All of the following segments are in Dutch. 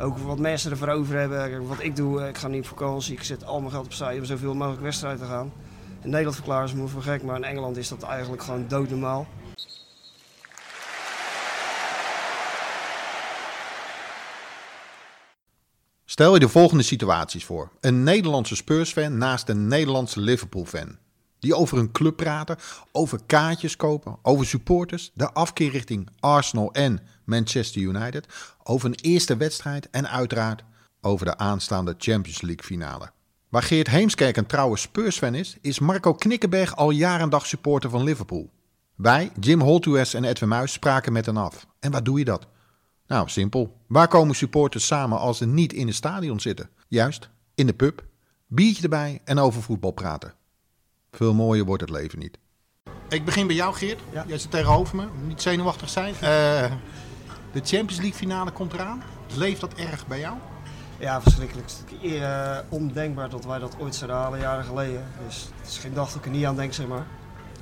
ook wat mensen ervoor over hebben. Wat ik doe, ik ga niet op vakantie. Ik zet al mijn geld opzij om zoveel mogelijk wedstrijden te gaan. In Nederland verklaren ze me voor gek, maar in Engeland is dat eigenlijk gewoon doodnormaal. Stel je de volgende situaties voor. Een Nederlandse Spurs-fan naast een Nederlandse Liverpool-fan. Die over een club praten, over kaartjes kopen, over supporters, de afkeer richting Arsenal en Manchester United, over een eerste wedstrijd en uiteraard over de aanstaande Champions League finale. Waar Geert Heemskerk een trouwe Spurs-fan is, is Marco Knikkenberg al jaar en dag supporter van Liverpool. Wij, Jim Holtues en Edwin Muis, spraken met hen af. En waar doe je dat? Nou, simpel. Waar komen supporters samen als ze niet in het stadion zitten? Juist, in de pub. Biertje erbij en over voetbal praten. Veel mooier wordt het leven niet. Ik begin bij jou, Geert. Ja. Jij zit tegenover me. Niet zenuwachtig zijn. Eh, de Champions League finale komt eraan. Leeft dat erg bij jou? Ja, verschrikkelijk. Het is natuurlijk, eh, ondenkbaar dat wij dat ooit zouden halen, jaren geleden. Dus het is geen dag dat ik er niet aan denk, zeg maar.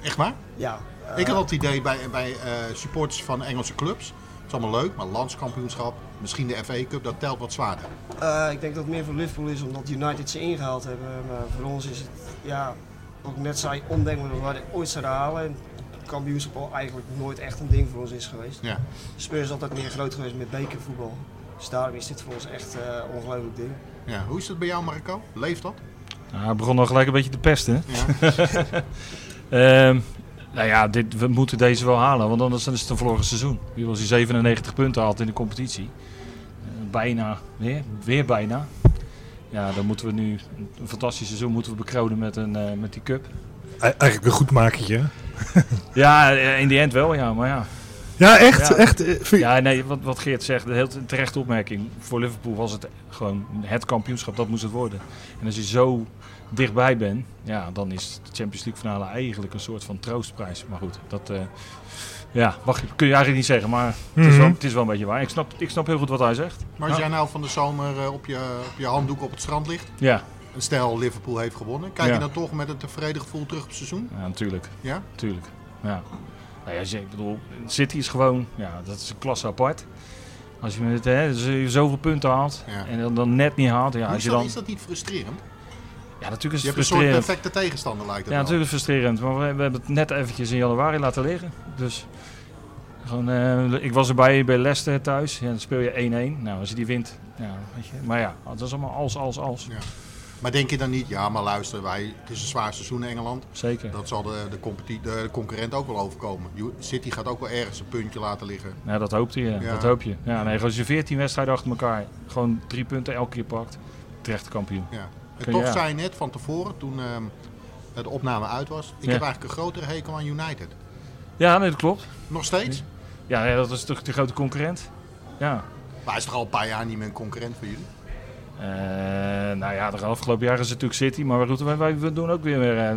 Echt waar? Ja, eh, Ik had het idee bij, bij eh, supporters van Engelse clubs. Het is allemaal leuk, maar landskampioenschap, misschien de FA Cup, dat telt wat zwaarder. Eh, ik denk dat het meer voor Liverpool is omdat United ze ingehaald hebben. Maar voor ons is het, ja, wat ik net zei, ondenkbaar dat wij dit ooit zouden halen. En kampioenschap eigenlijk nooit echt een ding voor ons is geweest. Ja. Spurs is altijd meer groot geweest met bekervoetbal. Dus daarom is dit voor ons echt eh, een ongelooflijk ding. Ja. Hoe is het bij jou, Marco? Leeft dat? Nou, hij begon al gelijk een beetje te pesten. Ja. Ehm, nou ja, dit, we moeten deze wel halen, want anders is het een verloren seizoen. Wie als hij 97 punten haalt in de competitie, eh, bijna, weer, weer bijna. Ja, dan moeten we nu een fantastisch seizoen moeten we bekronen met, een, eh, met die cup. Eigenlijk een goed makertje. hè? Ja, eh, in die end wel, ja, maar ja. Ja, echt? Ja. echt eh, Ja, nee, wat, wat Geert zegt, een heel terechte opmerking. Voor Liverpool was het gewoon het kampioenschap, dat moest het worden. En als je zo dichtbij bent, ja, dan is de Champions League finale eigenlijk een soort van troostprijs. Maar goed, dat ja, mag, je- kun je eigenlijk niet zeggen, maar het, is wel, Mhm. het is wel een beetje waar. Ik snap, ik snap heel goed wat hij zegt. Maar als Ja. jij nou van de zomer eh, op je, op je handdoek op het strand ligt, Ja, en stel Liverpool heeft gewonnen, kijk Ja. je dan toch met een tevreden gevoel terug op het seizoen? ja natuurlijk. Ja? Tuurlijk. Ja. Nou ja, ik bedoel, City is gewoon, ja, dat is een klasse apart. Als je met hè, als je zoveel punten haalt Ja. en dan, dan net niet haalt, ja, als je dan, is dat niet frustrerend? Ja, natuurlijk is Je het hebt een soort perfecte tegenstander lijkt het Ja, wel. natuurlijk is het frustrerend, maar we, we hebben het net eventjes in januari laten liggen. Dus gewoon, eh, ik was erbij bij Leicester thuis. Ja, dan speel je 1-1. Nou, als je die wint, ja, weet je. Maar ja, dat is allemaal als, als, als. Ja. Maar denk je dan niet, ja maar luister, wij, het is een zwaar seizoen in Engeland. Zeker. Dat zal de, de, de, concurrent ook wel overkomen. City gaat ook wel ergens een puntje laten liggen. Ja, dat hoopt je. Ja. Ja. Dat hoop je. Ja, nee, als je 14 wedstrijden achter elkaar gewoon drie punten elke keer pakt, terecht kampioen. Ja. En toch ja. zei je net van tevoren, toen ehm, de opname uit was, ik Ja. heb eigenlijk een grotere hekel aan United. Ja, nee, dat klopt. Nog steeds? Ja, ja, dat is toch de grote concurrent. Ja. Maar hij is toch al een paar jaar niet meer een concurrent voor jullie? Eh, nou ja, de afgelopen jaar is het natuurlijk City, maar goed, wij, we doen ook weer, weer eh,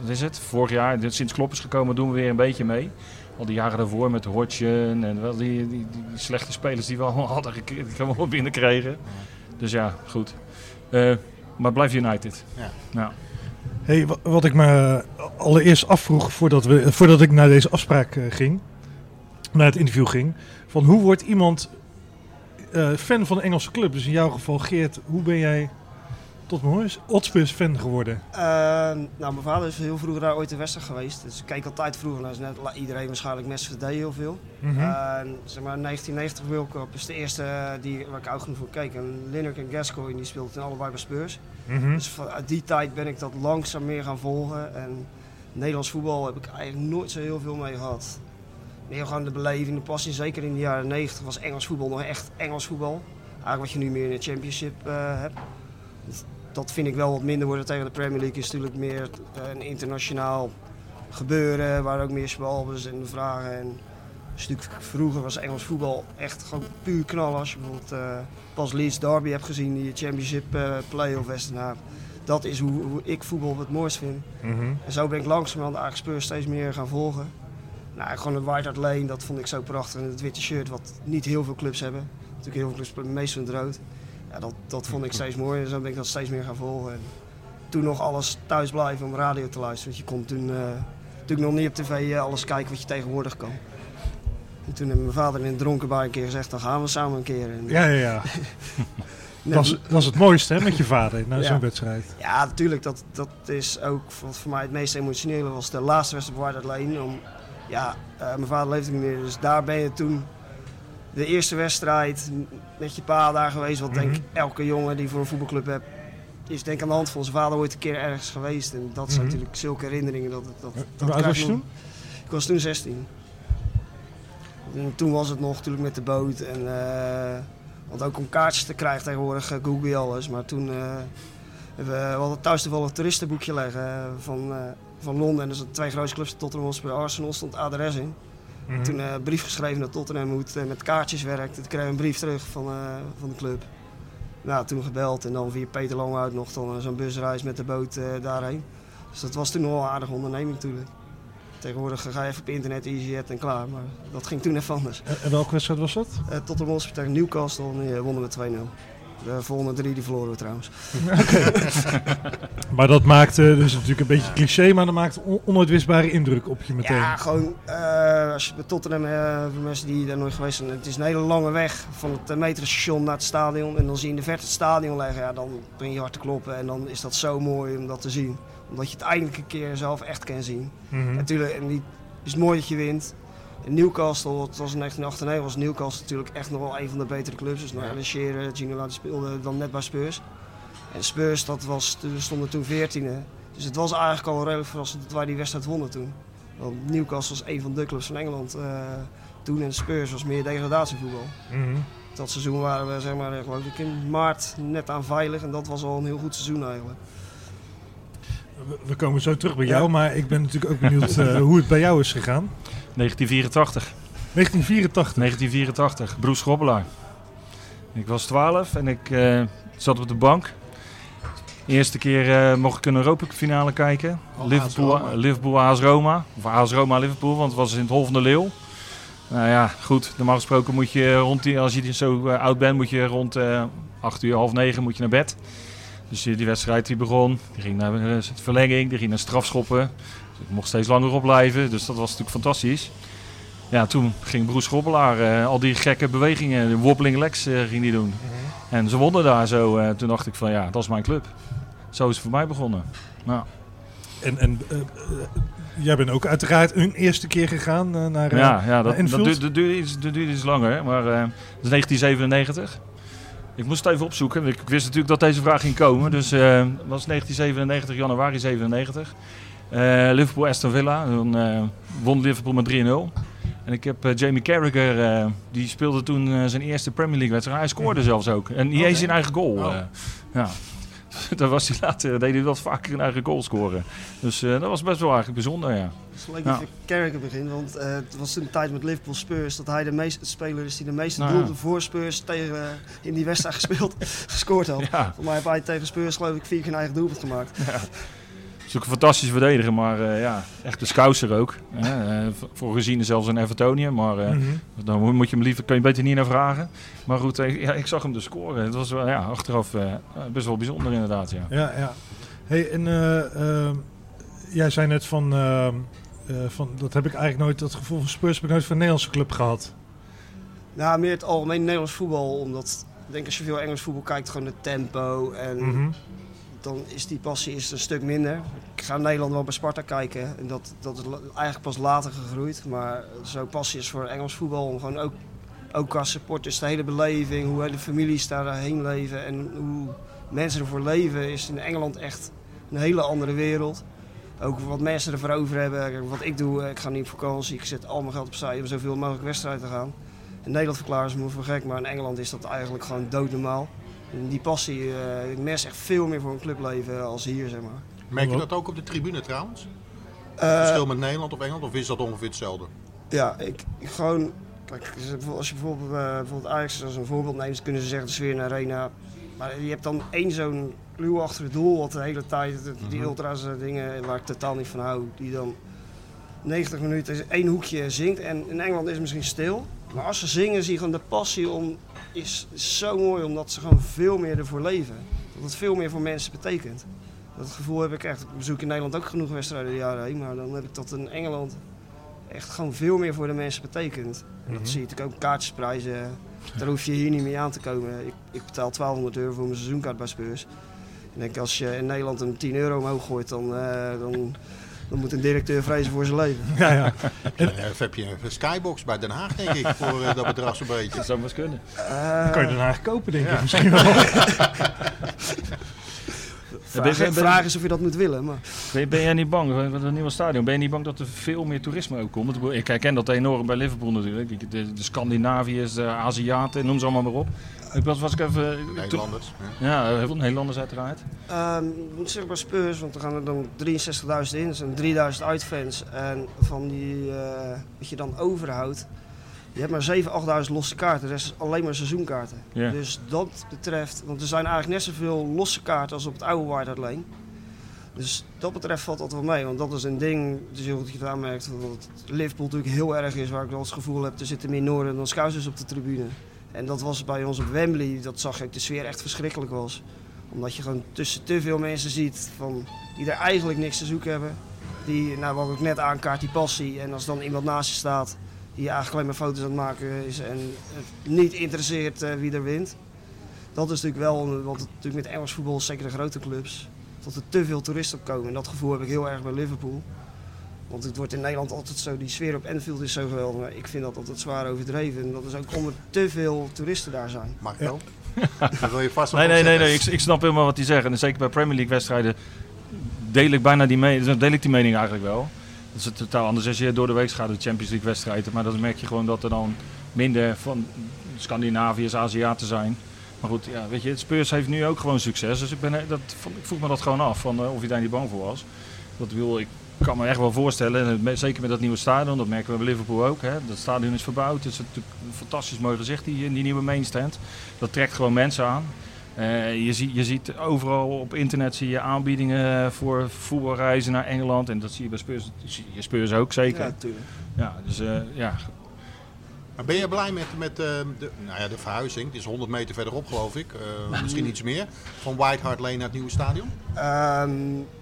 wat is het? Vorig jaar, sinds Klopp is gekomen, doen we weer een beetje mee. Al die jaren daarvoor met Hodgson en wel die, die, die, slechte spelers die we allemaal hadden gekregen, we binnenkregen. Dus ja, goed. Eh, maar blijf United. Ja. Nou, Hey, wa- wat ik me allereerst afvroeg voordat, we, voordat ik naar deze afspraak eh, ging, naar het interview ging, van hoe wordt iemand eh, fan van een Engelse club? Dus in jouw geval Geert, hoe ben jij tot mijn Hotspurs fan geworden? Eh, nou, mijn vader is heel vroeger daar ooit in wedstrijd geweest. Dus ik keek altijd vroeger naar, net iedereen waarschijnlijk Mes VD heel veel. Mhm. Zeg maar 1990 World Cup is de eerste eh, die, waar ik ook genoeg voor keek. En en Gascoigne die speelden allebei bij Spurs. Mhm. Dus vanuit die tijd ben ik dat langzaam meer gaan volgen. En Nederlands voetbal heb ik eigenlijk nooit zo heel veel mee gehad. Meer gewoon de beleving, de passie. Zeker in de jaren 90 was Engels voetbal nog echt Engels voetbal. Eigenlijk wat je nu meer in de Championship eh, hebt. Dat- vind ik wel wat minder worden tegen de Premier League. is natuurlijk meer eh, een internationaal gebeuren. Waar ook meer spelbers en vragen. En stuk vroeger was Engels voetbal echt gewoon puur knallen. Als je bijvoorbeeld eh, pas Leeds Derby hebt gezien, die Championship eh play-off. Nou, dat is hoe, hoe ik voetbal het mooist vind. Mhm. En zo ben ik langzamerhand eigenlijk Spurs steeds meer gaan volgen. Nou, gewoon een White Hart Lane, dat vond ik zo prachtig. En het witte shirt, wat niet heel veel clubs hebben. Natuurlijk heel veel clubs, meestal in het rood. Ja, dat, dat vond ik steeds mooi en zo ben ik dat steeds meer gaan volgen. En toen nog alles thuis blijven om radio te luisteren. Want je kon toen eh, natuurlijk nog niet op tv eh, alles kijken wat je tegenwoordig kan. En toen heeft mijn vader in een dronken bar een keer gezegd, dan gaan we samen een keer. En, Ja, ja, ja. Dat is, dat is het mooiste hè, met je vader na Ja. zo'n wedstrijd. Ja, natuurlijk. Dat, dat is ook wat voor mij het meest emotionele was de laatste wedstrijd op White Lane. Om, ja, eh, mijn vader leeft niet meer, dus daar ben je toen de eerste wedstrijd met je pa daar geweest. Wat denk ik Mhm. elke jongen die voor een voetbalclub hebt, is denk aan de hand van zijn vader ooit een keer ergens geweest. En dat zijn Mhm. natuurlijk zulke herinneringen. Dat, dat, dat, Hoe was je toen? Ik was toen 16. En toen was het nog natuurlijk met de boot. En, eh, want ook om kaartjes te krijgen tegenwoordig eh, google je alles. Maar toen eh, hebben we, we hadden thuis toevallig een toeristenboekje leggen van, van Londen. En er zijn twee grote clubs, Tottenham Hotspur en Arsenal, stond adres in. Mhm. Toen eh, een brief geschreven naar Tottenham hoe het eh, met kaartjes werkt. Toen kreeg ik een brief terug van, eh, van de club. Nou, toen gebeld en dan via Peter Langhout nog dan eh, zo'n busreis met de boot eh, daarheen. Dus dat was toen nog wel een aardige onderneming natuurlijk. Tegenwoordig ga je even op internet, EasyJet en klaar. Maar dat ging toen even anders. En- welke wedstrijd was dat? Uh, Tottenham Hotspur tegen Newcastle en die, eh, wonnen we 2-0. De volgende drie die verloren we trouwens. Maar dat maakte, dus natuurlijk een beetje cliché, maar dat maakt on- onuitwisbare indruk op je meteen. Ja, gewoon eh, als je bij Tottenham, eh, voor mensen die daar nooit geweest zijn, het is een hele lange weg van het metrostation naar het stadion. En dan zie je in de verte het stadion liggen, ja, dan begin je hard te kloppen. En dan is dat zo mooi om dat te zien. Omdat je het eindelijk een keer zelf echt kan zien. Mhm. Natuurlijk, en die is het mooi dat je wint. En Newcastle, het was in 1998, was Newcastle natuurlijk echt nog wel een van de betere clubs. Dus nou, Alan Shearer, Gino Laat speelde dan net bij Spurs. En Spurs, dat was, stonden toen 14e. Dus het was eigenlijk al redelijk verrassend dat wij die wedstrijd wonnen toen. Want Newcastle was een van de clubs van Engeland eh, toen. En Spurs was meer degradatievoetbal. Mhm. Dat seizoen waren we zeg maar, geloof ik in maart net aan veilig. En dat was al een heel goed seizoen eigenlijk. We- komen zo terug bij Ja. jou, maar ik ben natuurlijk ook benieuwd eh, hoe het bij jou is gegaan. 1984. 1984. 1984, Broes Schrobbelaar. Ik was 12 en ik eh, zat op de bank. De eerste keer eh, mocht ik een Europa finale kijken. Oh, Liverpool, AS Roma. Of AS Roma Liverpool, want het was in het Hol van de Leeuw. Nou ja, goed. Normaal gesproken moet je rond die, als je zo eh, oud bent, moet je rond eh 8 uur, half 9 moet je naar bed. Dus die wedstrijd die begon, die ging naar verlenging, die ging naar strafschoppen. Ik mocht steeds langer opblijven, dus dat was natuurlijk fantastisch. Ja, toen ging Broes Schrobbelaar eh, al die gekke bewegingen, de wobbling legs eh, ging die doen. En ze wonnen daar zo. eh, toen dacht ik van ja, dat is mijn club. Zo is het voor mij begonnen. Nou, En, en jij bent ook uiteraard een eerste keer gegaan naar... ja, ja, dat, dat, duurde, dat, duurde iets, dat duurde iets langer, maar dat is 1997. Ik moest het even opzoeken. Ik wist natuurlijk dat deze vraag ging komen. Dus dat was 1997, januari 97. Eh, Liverpool Aston Villa. Toen eh, won Liverpool met 3-0. En ik heb eh, Jamie Carragher, eh, die speelde toen zijn eerste Premier League wedstrijd. Hij scoorde zelfs ook. En niet Oké. eens in eigen goal. Oh. ja. Daar was hij later, deed hij wat vaker een eigen goal scoren. Dus eh, dat was best wel eigenlijk bijzonder, ja. Het is leuk dat je Carragher begint, want eh, het was toen een tijd met Liverpool Spurs dat hij de meeste speler is die de meeste Nou ja. voor Spurs tegen, in die wedstrijd gespeeld, gescoord had. ja. Voor mij heeft hij tegen Spurs geloof ik vier keer een eigen doelpunt gemaakt. Is ook een fantastische verdediger, maar eh, ja, echt de scouser ook. hè. V- voor gezien zelfs een Evertonië, maar eh, mhm. dan moet- je hem liever, kan je beter niet naar vragen. Maar goed, eh, ja, ik zag hem dus scoren. Het was wel, ja, achteraf eh, best wel bijzonder inderdaad, ja. Ja, ja. Hey, en jij zei net van, van, dat heb ik eigenlijk nooit, dat gevoel van Spurs heb ik nooit van een Nederlandse club gehad. Nou, meer het algemeen Nederlands voetbal, omdat ik denk als je veel Engels voetbal kijkt, gewoon het tempo en Mhm. Dan is die passie is een stuk minder. Ik ga in Nederland wel bij Sparta kijken en dat, dat is eigenlijk pas later gegroeid. Maar zo'n passie is voor Engels voetbal om gewoon ook, ook als supporters de hele beleving, hoe de families daarheen leven en hoe mensen ervoor leven, is in Engeland echt een hele andere wereld. Ook wat mensen ervoor over hebben. Wat ik doe, eh, ik ga niet op vakantie, ik zet al mijn geld opzij om zoveel mogelijk wedstrijden te gaan. In Nederland verklaren ze me voor gek, maar in Engeland is dat eigenlijk gewoon doodnormaal. En die passie, eh ik mes echt veel meer voor een clubleven als hier, zeg maar. Merk je dat ook op de tribune trouwens? Eh, Verschil met Nederland of Engeland? Of is dat ongeveer hetzelfde? ja, ik, ik gewoon... Kijk, als je bijvoorbeeld, eh, bijvoorbeeld Ajax als een voorbeeld neemt, kunnen ze zeggen de sfeer in de arena. Maar je hebt dan één zo'n kluw achter het doel, wat de hele tijd, die ultra's eh, dingen waar ik totaal niet van hou, die dan 90 minuten één hoekje zingt. En in Engeland is het misschien stil. Maar als ze zingen, zie je gewoon de passie om, is, is zo mooi, omdat ze gewoon veel meer ervoor leven. Dat het veel meer voor mensen betekent. Dat gevoel heb ik echt. Ik bezoek in Nederland ook genoeg wedstrijden de jaren heen, maar dan heb ik dat in Engeland echt gewoon veel meer voor de mensen betekent. En Mhm. dat zie je natuurlijk ook kaartjesprijzen. Daar hoef je hier niet mee aan te komen. Ik, ik betaal 1200 euro voor mijn seizoenkaart bij Spurs. Ik denk als je in Nederland een 10 euro omhoog gooit, dan, eh, dan, dan moet een directeur vrezen voor zijn leven. Ja, ja. En, eh, of heb je een skybox bij Den Haag, denk ik, voor eh, dat bedrag zo'n beetje. Dat zou maar eens kunnen. Eh, Kan je daarna kopen, denk Ja. ik misschien wel. vraag, ben- ben- vraag is of je dat moet willen. Maar. Ben, ben jij niet bang, met het nieuwe stadion, ben je niet bang dat er veel meer toerisme ook komt? Ik herken dat enorm bij Liverpool natuurlijk. De, de Scandinaviërs, de Aziaten, noem ze allemaal maar op. Ik was, was ik even... Nederlanders. ja. Ja, heel veel Nederlanders uiteraard. Ehm, moet zeggen bij Spurs, want er gaan er dan 63.000 in, dat zijn 3000 uitfans. En van die, eh, wat je dan overhoudt, je hebt maar 7.000, 8.000 losse kaarten. De rest is alleen maar seizoenkaarten. Dus dat betreft, want er zijn eigenlijk net zoveel losse kaarten als op het oude White Hart Lane. Dus dat betreft valt dat wel mee, want dat is een ding, het is heel goed dat je het aanmerkt, dat Liverpool natuurlijk heel erg is, waar ik wel het gevoel heb, er zitten meer Noorden dan Scousers op de tribune. En dat was bij ons op Wembley, dat zag ik de sfeer echt verschrikkelijk was. Omdat je gewoon tussen te veel mensen ziet van, die er eigenlijk niks te zoeken hebben. Die, nou wat ik net aankaart, die passie. En als dan iemand naast je staat die eigenlijk alleen maar foto's aan het maken is en het niet interesseert eh, wie er wint. Dat is natuurlijk wel, want het, natuurlijk met Engels voetbal, zeker de grote clubs, dat er te veel toeristen op komen. En dat gevoel heb ik heel erg bij Liverpool. Want het wordt in Nederland altijd zo, die sfeer op Anfield is zo geweldig. Maar ik vind dat altijd zwaar overdreven. En dat is ook omdat er te veel toeristen daar zijn. Marco? Dat wil je vast wel Nee, nee, nee, zeggen. nee. Ik, ik snap helemaal wat hij zegt. En zeker bij Premier League wedstrijden deel ik bijna die, me deel ik die mening eigenlijk wel. Dat is het totaal anders als je door de week gaat de Champions League wedstrijden. Maar dan merk je gewoon dat er dan minder van Scandinaviërs, Aziaten zijn. Maar goed, ja, weet je, Spurs heeft nu ook gewoon succes. Dus ik, ben, dat, ik vroeg me dat gewoon af, van, eh, of je daar niet bang voor was. Dat wil ik kan me echt wel voorstellen, en zeker met dat nieuwe stadion, dat merken we bij Liverpool ook. Hè. Dat stadion is verbouwd, het is natuurlijk een fantastisch mooi gezicht, die, die nieuwe mainstand. Dat trekt gewoon mensen aan. Eh, je, ziet, je ziet overal op internet zie je aanbiedingen voor voetbalreizen naar Engeland. En dat zie je bij Spurs, zie je Spurs ook zeker. Ja, Ja, natuurlijk. dus eh, ja, Maar ben je blij met, met eh, de, nou ja, de verhuizing? Het is 100 meter verderop, geloof ik. Eh, misschien iets meer. Van White Hart Lane naar het nieuwe stadion? Ehm,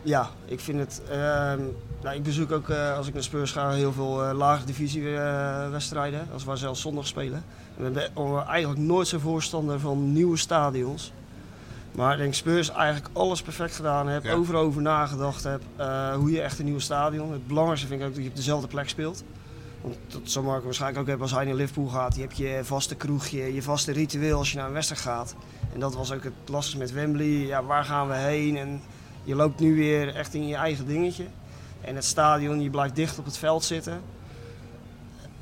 ja, ik vind het. ehm, nou, ik bezoek ook eh, als ik naar Spurs ga heel veel eh lage divisie eh, wedstrijden, als waar zelfs zondag spelen. En ik ben eigenlijk nooit zo voorstander van nieuwe stadions. Maar ik denk Spurs eigenlijk alles perfect gedaan heeft, Ja. overal over nagedacht heb, eh, hoe je echt een nieuw stadion. Het belangrijkste vind ik ook dat je op dezelfde plek speelt. Want dat zal Marco waarschijnlijk ook hebben als hij naar Liverpool gaat. Je hebt je vaste kroegje, je vaste ritueel als je naar een wedstrijd gaat. En dat was ook het lastigste met Wembley. Ja, waar gaan we heen? En je loopt nu weer echt in je eigen dingetje. En het stadion, je blijft dicht op het veld zitten.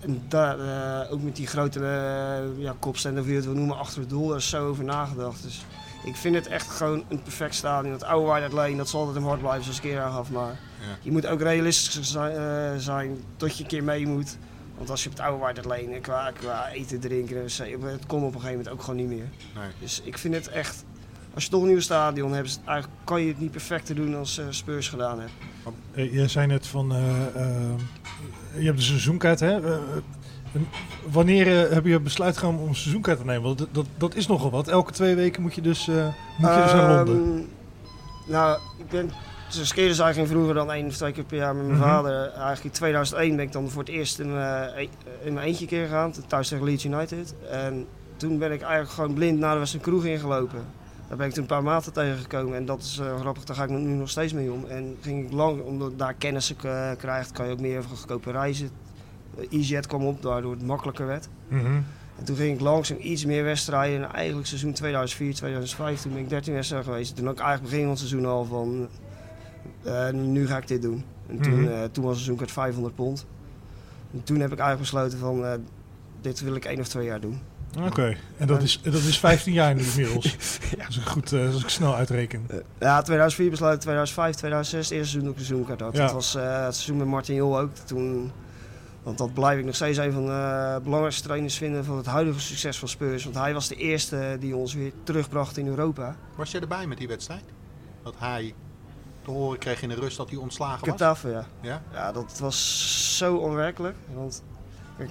En daar, eh, ook met die grote uh, ja, kopstand of je het wil noemen, achter het doel, daar is zo over nagedacht. Dus ik vind het echt gewoon een perfect stadion. Het oude Lane, dat zal altijd een hart blijven zoals ik eerder aangaf. Maar Ja. je moet ook realistisch zijn, eh, zijn tot je een keer mee moet. Want als je op het oude Hart Lane qua, qua eten, drinken, en zo, het kon op een gegeven moment ook gewoon niet meer. Nee. Dus ik vind het echt, als je toch een nieuw stadion hebt, eigenlijk kan je het niet perfecter doen als eh, Spurs gedaan. Eh, jij zei net van, eh, eh, je hebt een seizoenkaart, hè? Eh, en wanneer eh, heb je besluit genomen om een seizoenkaart te nemen? Want dat, dat, dat is nogal wat. Elke twee weken moet je dus, eh, moet je dus naar Londen. Ehm, Nou, ik ben dus keer zei ging vroeger dan één of twee keer per jaar met mijn Mhm. vader. Eigenlijk in 2001 ben ik dan voor het eerst in mijn, e- in mijn eentje keer gegaan, thuis tegen Leeds United. En toen ben ik eigenlijk gewoon blind naar de Western Kroeg ingelopen. Daar ben ik toen een paar maten tegengekomen en dat is eh, grappig, daar ga ik nu nog steeds mee om. En ging ik lang, omdat daar kennis eh, krijgt, kan je ook meer goedkope reizen. Eh, EasyJet kwam op, waardoor het makkelijker werd. Mhm. En toen ging ik langzaam iets meer wedstrijden. En eigenlijk seizoen 2004, 2005, toen ben ik 13 wedstrijden geweest. Toen ook eigenlijk begin van het seizoen al van, eh, nu ga ik dit doen. En toen, Mhm. eh, toen was het seizoen 500 pond. En toen heb ik eigenlijk besloten van, eh, dit wil ik één of twee jaar doen. Oké, en dat is, dat is 15 jaar nu inmiddels. Als ik goed, eh, als ik snel uitreken. Eh, ja, 2004 besloten, 2005, 2006, het eerste seizoen ik een seizoenkaart had. Ja. Dat was eh, het seizoen met Martin Jol ook. Toen, want dat blijf ik nog steeds een van de belangrijkste trainers vinden van het huidige succes van Spurs. Want hij was de eerste die ons weer terugbracht in Europa. Was jij erbij met die wedstrijd? Dat hij te horen kreeg in de rust dat hij ontslagen was? Getafe, ja. Ja? Ja, dat was zo onwerkelijk. Want kijk,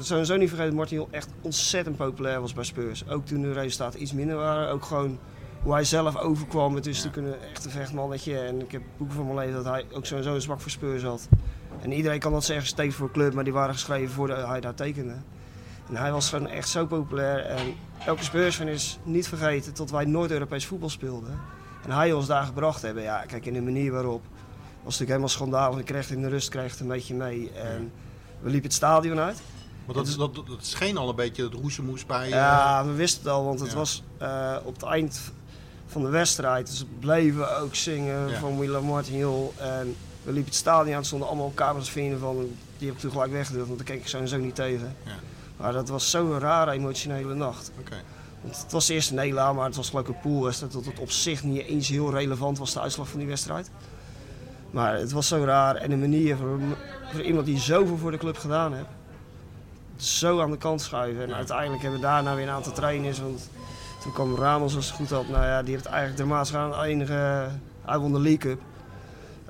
sowieso niet vergeten dat Martin echt ontzettend populair was bij Spurs. Ook toen de resultaten iets minder waren. Ook gewoon hoe hij zelf overkwam. Het is Ja. natuurlijk een echte vechtmannetje. En ik heb boeken van mijn leven dat hij ook sowieso een zwak voor Spurs had. En iedereen kan dat zeggen, steeds voor club, maar die waren geschreven voordat hij daar tekende. En hij was gewoon echt zo populair. En elke Spurs is niet vergeten tot wij nooit Europees voetbal speelden. En hij ons daar gebracht hebben. Ja, kijk, in de manier waarop. was natuurlijk helemaal schandalig. Ik kreeg in de rust kreeg het een beetje mee. En we liepen het stadion uit. Want dat, is, dat, dat scheen al een beetje het roezemoes bij... eh, Ja, we wisten het al, want het Ja. was eh, op het eind van de wedstrijd. Dus we bleven ook zingen Ja. van We Love Martin Hill. En we liepen het stadion uit, stonden allemaal camera's vrienden van. Die heb ik toen gelijk weggedrukt, want daar keek ik sowieso niet tegen. Ja. Maar dat was zo'n rare emotionele nacht. Want het was de eerste nederlaag, maar het was gelijk een poolwedstrijd. Dat het op zich niet eens heel relevant was, de uitslag van die wedstrijd. Maar het was zo raar. En de manier voor, voor iemand die zoveel voor de club gedaan heeft. Zo aan de kant schuiven. En uiteindelijk hebben we daarna weer een aantal trainers. Want toen kwam Ramos als het goed had. Nou ja, die heeft eigenlijk dramatisch gedaan. Enige, hij won de League Cup.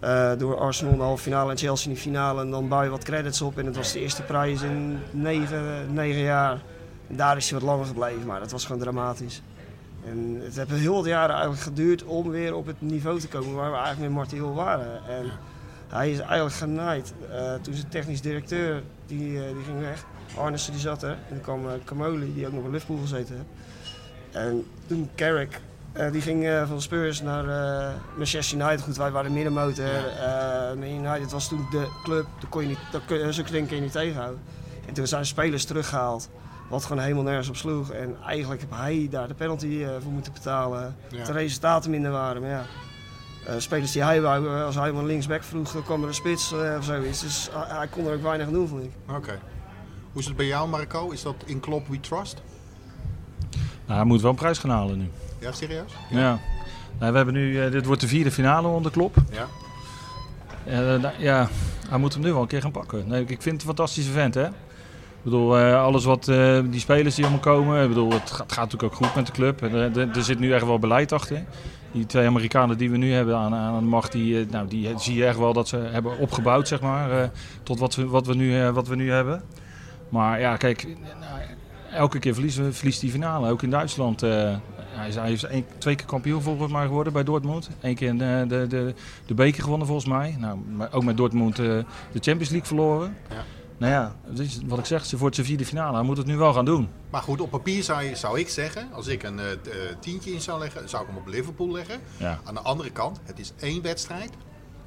Eh, door Arsenal de halve finale en Chelsea in de finale. En dan bouw je wat credits op. En het was de eerste prijs in negen, negen jaar. En daar is hij wat langer gebleven, maar dat was gewoon dramatisch. En het heeft heel wat jaren eigenlijk geduurd om weer op het niveau te komen waar we eigenlijk met Martin Hill waren. En hij is eigenlijk genaaid. Eh, toen zijn technisch directeur, die, eh, die ging weg. Arnissen die zat er. En toen kwam Camoli, die ook nog in Liverpool gezeten heeft. En toen Carrick, eh, die ging eh, van Spurs naar eh, Manchester United. Goed, wij waren middenmotor. Eh United was toen de club, daar kon je niet, dat kun, zulke dingen kun je niet tegenhouden. En toen zijn spelers teruggehaald. Wat gewoon helemaal nergens op sloeg. En eigenlijk heb hij daar de penalty eh, voor moeten betalen. Ja. De resultaten minder waren. Maar ja, eh, spelers die hij wou, als hij maar linksback vroeg, dan kwam er een spits eh, of zoiets. Dus hij, hij kon er ook weinig aan doen, vond ik. Oké. Hoe is het bij jou, Marco? Is dat in Klopp We Trust? Nou, hij moet wel een prijs gaan halen nu. Ja, serieus? Ja. Nou, we hebben nu, eh, dit wordt de vierde finale onder Klop. Ja. Eh, nou, ja, hij moet hem nu wel een keer gaan pakken. Nee, ik vind het een fantastische vent, hè. Ik bedoel, eh, alles wat eh, die spelers die allemaal komen. Ik bedoel, het gaat, gaat natuurlijk ook goed met de club. En, eh, er- er zit nu echt wel beleid achter. Die twee Amerikanen die we nu hebben aan, aan de macht, die, eh, nou, die zie je echt wel dat ze hebben opgebouwd, zeg maar. eh, tot wat we, wat, we nu, eh, wat we nu hebben. Maar ja, kijk, nou, elke keer verliezen we verliest die finale. Ook in Duitsland. Hij is, hij is één- twee keer kampioen volgens mij geworden bij Dortmund. Eén keer de, de, de, de beker gewonnen volgens mij. Nou, maar ook met Dortmund eh, de Champions League verloren. Ja. Nou ja, het wat ik zeg, ze wordt zijn vierde finale. Hij moet het nu wel gaan doen. Maar goed, op papier zou, je- zou ik zeggen, als ik een eh, eh, tientje in zou leggen, zou ik hem op Liverpool leggen. Ja. Aan de andere kant, het is één wedstrijd.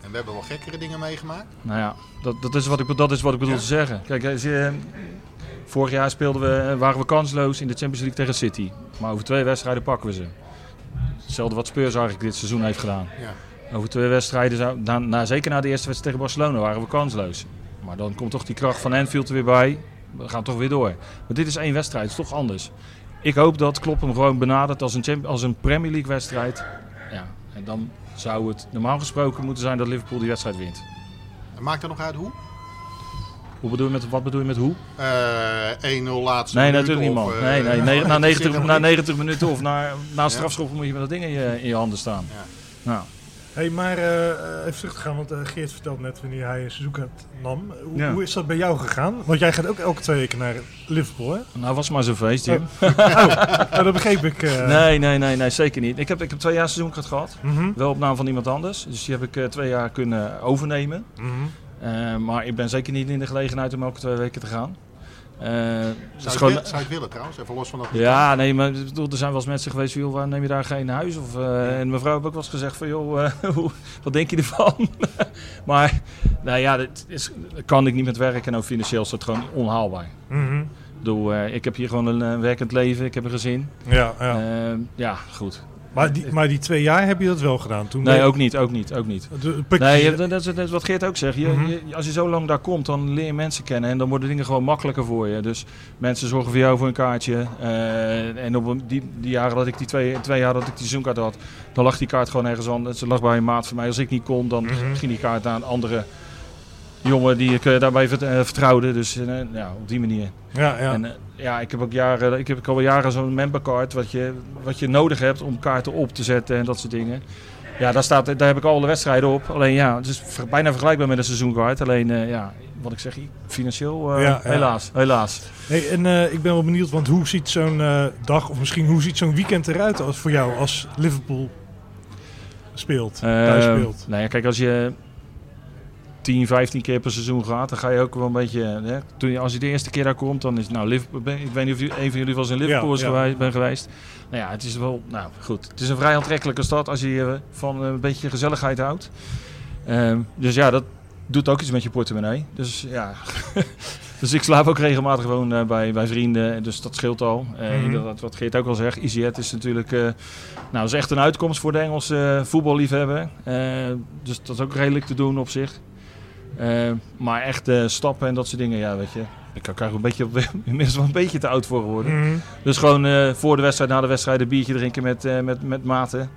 En we hebben wel gekkere dingen meegemaakt. Nou ja, dat, dat, is, wat ik, dat is wat ik bedoel Ja? te zeggen. Kijk, als je, vorig jaar speelden we, waren we kansloos in de Champions League tegen City. Maar over twee wedstrijden pakken we ze. Hetzelfde wat Spurs eigenlijk dit seizoen heeft gedaan. Ja. Over twee wedstrijden, zou, na, na, zeker na de eerste wedstrijd tegen Barcelona, waren we kansloos. Maar dan komt toch die kracht van Anfield er weer bij. We gaan toch weer door. Maar dit is één wedstrijd, het is toch anders. Ik hoop dat Klopp hem gewoon benadert als een, als een Premier League wedstrijd. Ja, en dan zou het normaal gesproken moeten zijn dat Liverpool die wedstrijd wint. En maakt er nog uit hoe? Hoe bedoel je met, wat bedoel je met hoe? Eh 1-0 laatste Nee, minuut natuurlijk niet, of, man. eh, Nee, nee, nee, na, dat 90, zit na helemaal 90 minuten of na, na een strafschop moet je met dat ding in je, in je handen staan. Ja. Nou, Hey, maar eh, eh, even terug te gaan, want eh, Geert vertelde net wanneer hij een seizoenkaart nam. Hoe, Ja. hoe is dat bij jou gegaan? Want jij gaat ook elke twee weken naar Liverpool, hè? nou was maar zo'n feest, Jim. Nou, dat begreep ik. eh. Nee, nee, nee, nee, zeker niet. Ik heb, ik heb twee jaar seizoenkaart gehad. Mhm, Wel op naam van iemand anders. Dus die heb ik eh, twee jaar kunnen overnemen. mhm. Eh, maar ik ben zeker niet in de gelegenheid om elke twee weken te gaan. Eh, het Zou gewoon- willen, zou je het willen trouwens? Even los van dat. Ja, nee, maar ik bedoel, er zijn wel eens mensen geweest van, joh, waar neem je daar geen huis? Of, eh, en mevrouw heeft ook wel eens gezegd van, joh, eh, hoe- wat denk je ervan? maar, nou ja, dat, is, dat kan ik niet met werk en ook financieel is dat gewoon onhaalbaar. Mhm. Ik bedoel, eh, ik heb hier gewoon een eh, werkend leven, ik heb een gezin. Ja, ja. Ja, ja goed. Maar, die, maar die twee jaar heb je dat wel gedaan? Toen Nee, ook niet, ook niet, ook niet. de- Nee, dat is, dat is wat Geert ook zegt. Je, Mhm. je- als je zo lang daar komt, dan leer je mensen kennen en dan worden dingen gewoon makkelijker voor je. Dus mensen zorgen voor jou voor een kaartje. eh, en op die, die jaren dat ik die twee, twee jaar dat ik die seizoenkaart had, dan lag die kaart gewoon ergens anders. Ze lag bij een maat van mij. Als ik niet kon, dan Mhm. ging die kaart naar een andere jongen die ik eh, daarbij eh, vertrouwde. Dus ja, op die manier. ja, ja. En ja, ik heb ook jaren, ik heb al jaren zo'n membercard wat je, wat je nodig hebt om kaarten op te zetten en dat soort dingen. Ja, daar, staat, daar heb ik alle wedstrijden op. Alleen ja, het is bijna vergelijkbaar met een seizoenkaart. Alleen eh, ja, wat ik zeg, financieel eh, Ja, ja. helaas, helaas. Hey, en eh, ik ben wel benieuwd, want hoe ziet zo'n dag, of misschien hoe ziet zo'n weekend eruit als voor jou als Liverpool speelt, thuis Eh, speelt? nou ja, kijk, als je... 10, 15 keer per seizoen gaat, dan ga je ook wel een beetje. Hè, toen je, als je de eerste keer daar komt, dan is nou Liverpool. ben- Ik weet niet of een van jullie eens in Liverpool Ja, is ja. geweest, ben geweest. Nou ja, het is wel. Nou goed, het is een vrij aantrekkelijke stad als je eh, van een beetje gezelligheid houdt. Ehm, dus ja, dat doet ook iets met je portemonnee. Dus ja. dus ik slaap ook regelmatig gewoon eh, bij, bij vrienden. Dus dat scheelt al. Eh, Mhm. inderdaad, wat Geert ook al zegt, EasyJet is natuurlijk. eh, nou, is echt een uitkomst voor de Engelse eh, voetballiefhebber. Eh, dus dat is ook redelijk te doen op zich. Eh, maar echt eh, stappen en dat soort dingen, ja, weet je. Ik kan er een beetje, inmiddels wel een beetje te oud voor geworden. Mhm. Dus gewoon eh, voor de wedstrijd, na de wedstrijd een biertje drinken met, eh, met, met maten.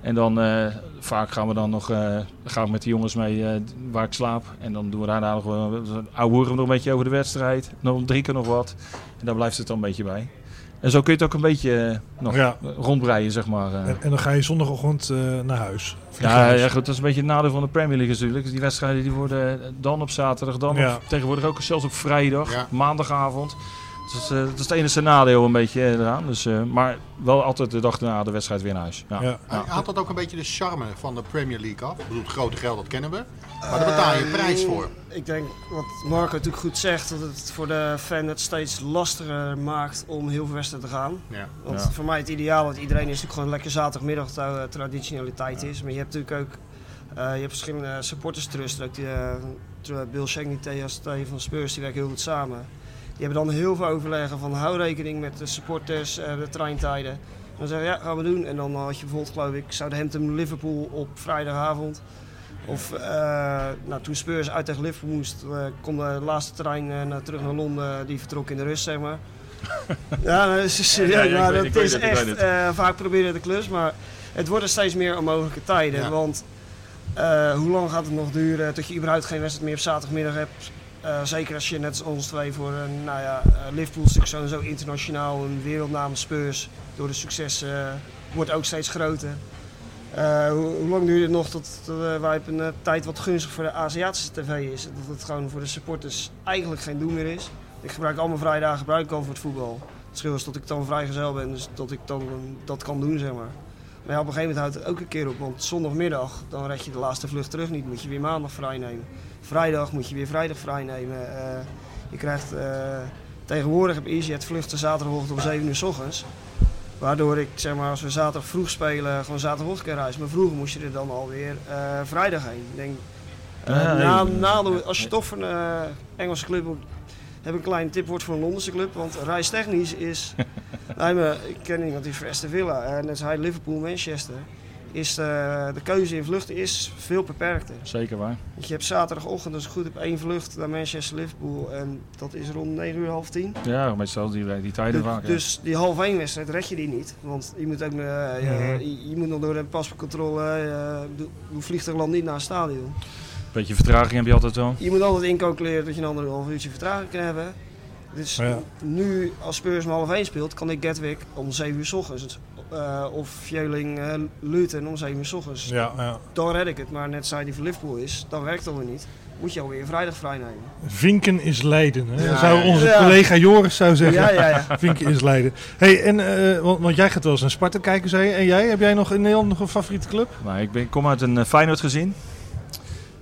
En dan eh, vaak gaan we dan nog eh, gaan we met de jongens mee eh, waar ik slaap. En dan doen we daarna nog wel ouwehoeren we nog een beetje over de wedstrijd. Nog drinken nog wat. En daar blijft het dan een beetje bij. En zo kun je het ook een beetje eh, nog Ja. rondbreien, zeg maar. eh. En, en dan ga je zondagochtend eh, naar huis. Ja, ja, goed, dat is een beetje het nadeel van de Premier League natuurlijk. Die wedstrijden die worden dan op zaterdag, dan Ja. op, tegenwoordig ook zelfs op vrijdag, Ja. maandagavond. Dus dat, is, eh, dat is het enige nadeel een beetje eraan. Dus, eh, maar wel altijd de dag na de wedstrijd weer naar huis. Ja. Ja. Hij haalt dat ook een beetje de charme van de Premier League af. Ik bedoel, het grote geld, dat kennen we. Maar daar betaal je een prijs voor. Ik denk wat Marco natuurlijk goed zegt, dat het voor de fan het steeds lastiger maakt om heel veel wedstrijden te gaan. Ja. Want Ja. voor mij het ideaal, want iedereen is natuurlijk gewoon lekker zaterdagmiddag tra- traditionaliteit is. Maar je hebt natuurlijk ook eh, je hebt verschillende supporters trust. Ook die, tr- Bill Shankly, Theas T van Spurs, die werken heel goed samen. Die hebben dan heel veel overleggen van hou rekening met de supporters, de treintijden. En dan zeggen ja, gaan we doen. En dan had je bijvoorbeeld, geloof ik, Southampton Liverpool op vrijdagavond. Of eh, nou, toen Spurs uit tegen Liverpool moest, eh, kon de laatste trein eh, naar, terug naar Londen, die vertrok in de rust, zeg maar. ja, dat is serieus, maar dat is echt vaak proberen de klus, maar het worden steeds meer onmogelijke tijden. Ja. Want hoe lang gaat het nog duren tot je überhaupt geen wedstrijd meer op zaterdagmiddag hebt? Zeker als je net als ons twee voor een, nou ja, eh, Liverpool is natuurlijk sowieso internationaal, een wereldnaam Spurs. Door de succes eh, wordt ook steeds groter. Eh, hoe, lang duurt het nog tot, eh, wij op een eh, tijd wat gunstig voor de Aziatische tv is? Dat het gewoon voor de supporters eigenlijk geen doen meer is. Ik gebruik al mijn vrijdagen gebruik ik al voor het voetbal. Het verschil is dat ik dan vrijgezel ben, dus dat ik dan dat kan doen, zeg maar. Maar ja, op een gegeven moment houdt het ook een keer op, want zondagmiddag dan red je de laatste vlucht terug niet. Moet je weer maandag vrij nemen. Vrijdag moet je weer vrijdag vrij nemen. Je krijgt tegenwoordig heb EasyJet vluchten zaterdagochtend om 7 uur s ochtends. Waardoor ik, zeg maar, als we zaterdag vroeg spelen, gewoon zaterdagochtend kan reizen. Maar vroeger moest je er dan alweer eh vrijdag heen. Ik denk, Ja, na, na als je toch voor een eh, Engelse club moet, heb ik een kleine tip wordt voor een Londense club. Want reistechnisch is, nee, maar ik ken iemand die is voor Aston Villa. En net als hij Liverpool, Manchester. Is eh, de keuze in vluchten is veel beperkter. Zeker waar. Want je hebt zaterdagochtend, als het goed op één vlucht naar Manchester Liverpool. En dat is rond 9 uur, half 10. Ja, meestal die, die tijden Dus, vaak. ja. dus die half één wedstrijd red je die niet. Want je moet, ook, eh, je, Mhm. je, je moet nog door de paspoortcontrole. eh, doe- Hoe vliegtuig landt niet naar een stadion. Beetje vertraging heb je altijd wel. Je moet altijd incalculeren dat je een anderhalf uurtje vertraging kan hebben. Dus Ja. nu, als Spurs om half één speelt, kan ik Gatwick om 7 uur s ochtends. Eh, of Vjöling eh Luton om 7 uur s ochtends. Ja, ja. Dan red ik het. Maar net zei die voor Liverpool is, dan werkt het alweer niet. Moet je alweer vrijdag vrij nemen. Vinken is Leiden. Hè? Ja, zou onze ja. collega Joris zou zeggen. Ja, ja, ja. Vinken is Leiden. Hey, en, eh, want, want jij gaat wel eens naar Sparta kijken, zei je. En jij? Heb jij nog in Nederland nog een favoriete club? Nou, ik, ben, ik kom uit een uh, Feyenoord gezin.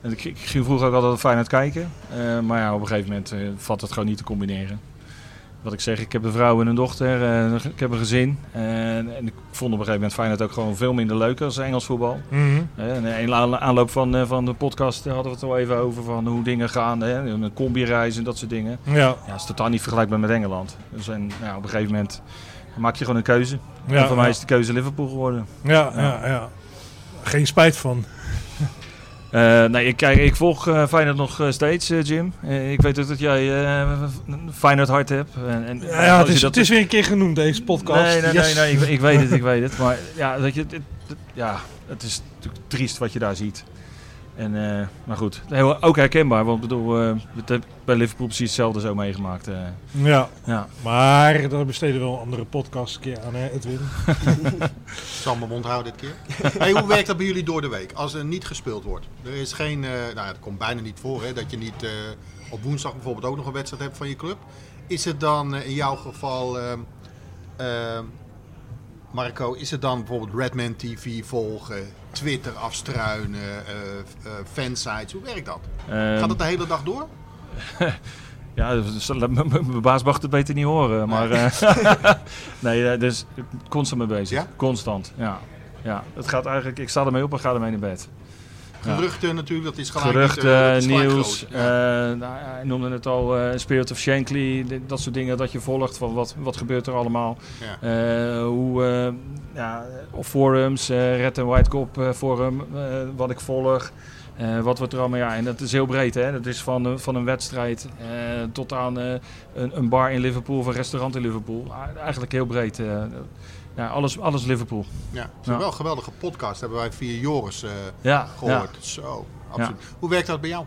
En ik, ik ging vroeger ook altijd Feyenoord kijken. Eh, maar ja, op een gegeven moment eh, valt het gewoon niet te combineren. Wat ik zeg, ik heb een vrouw en een dochter. eh, ik heb een gezin. En, en ik vond op een gegeven moment Feyenoord ook gewoon veel minder leuk als Engels voetbal. Eh, en in aan- aanloop van, van de podcast hadden we het al even over van hoe dingen gaan. Hè? Een combi-reis en dat soort dingen. Ja, Ja, het is totaal niet vergelijkbaar met Engeland. Dus en, ja, op een gegeven moment maak je gewoon een keuze. ja, en voor mij is de keuze Liverpool geworden. Ja, ja, ja. Geen spijt van. Eh, nee, ik, kijk, ik volg eh Feyenoord nog eh, steeds, Jim. Ik weet ook dat jij Feyenoord hart hebt. En, en, Ja, het, is, dat- het is weer een keer genoemd, deze podcast. Nee, nee, Yes. nee, nee ik, ik weet het, ik weet het. Maar ja, dat je, het, het- ja, het is natuurlijk triest wat je daar ziet. En, eh, maar goed, heel, ook herkenbaar. Want ik bedoel, eh, dat heb ik bij Liverpool precies hetzelfde zo meegemaakt. eh. Ja, ja. maar daar besteden we wel een andere podcast een keer aan, hè, Edwin? Zal mijn mond houden dit keer. Hey, hoe werkt dat bij jullie door de week als er niet gespeeld wordt? Er is geen, eh, nou het komt bijna niet voor hè, dat je niet eh, op woensdag bijvoorbeeld ook nog een wedstrijd hebt van je club. Is het dan eh, in jouw geval ehm, ehm, Marco, is het dan bijvoorbeeld Redman TV volgen, Twitter afstruinen, eh, fansites? Hoe werkt dat? Eh, Gaat het de hele dag door? Ja, mijn baas mag het beter niet horen. Maar nee, eh, dus constant mee bezig. Ja? Constant, ja. ja. Het gaat eigenlijk, ik sta ermee op en ga ermee naar bed. Geruchten natuurlijk, dat is gelijk Geruchten, niet, eh, nieuws. eh, nou, hij noemde het al, eh, Spirit of Shankly. Dat soort dingen dat je volgt. Van wat, wat gebeurt er allemaal? Hoe, ja, op forums, Red and White Cop forum, wat ik volg. Eh, wat wordt er allemaal, ja, en dat is heel breed, hè. Dat is van, een- van een wedstrijd tot aan een, een bar in Liverpool of een restaurant in Liverpool. Eigenlijk heel breed. Ja, alles, alles Liverpool. Ja, het is een Ja. wel een geweldige podcast. Hebben wij via Joris eh, Ja, gehoord. Zo, absoluut. Hoe werkt dat bij jou?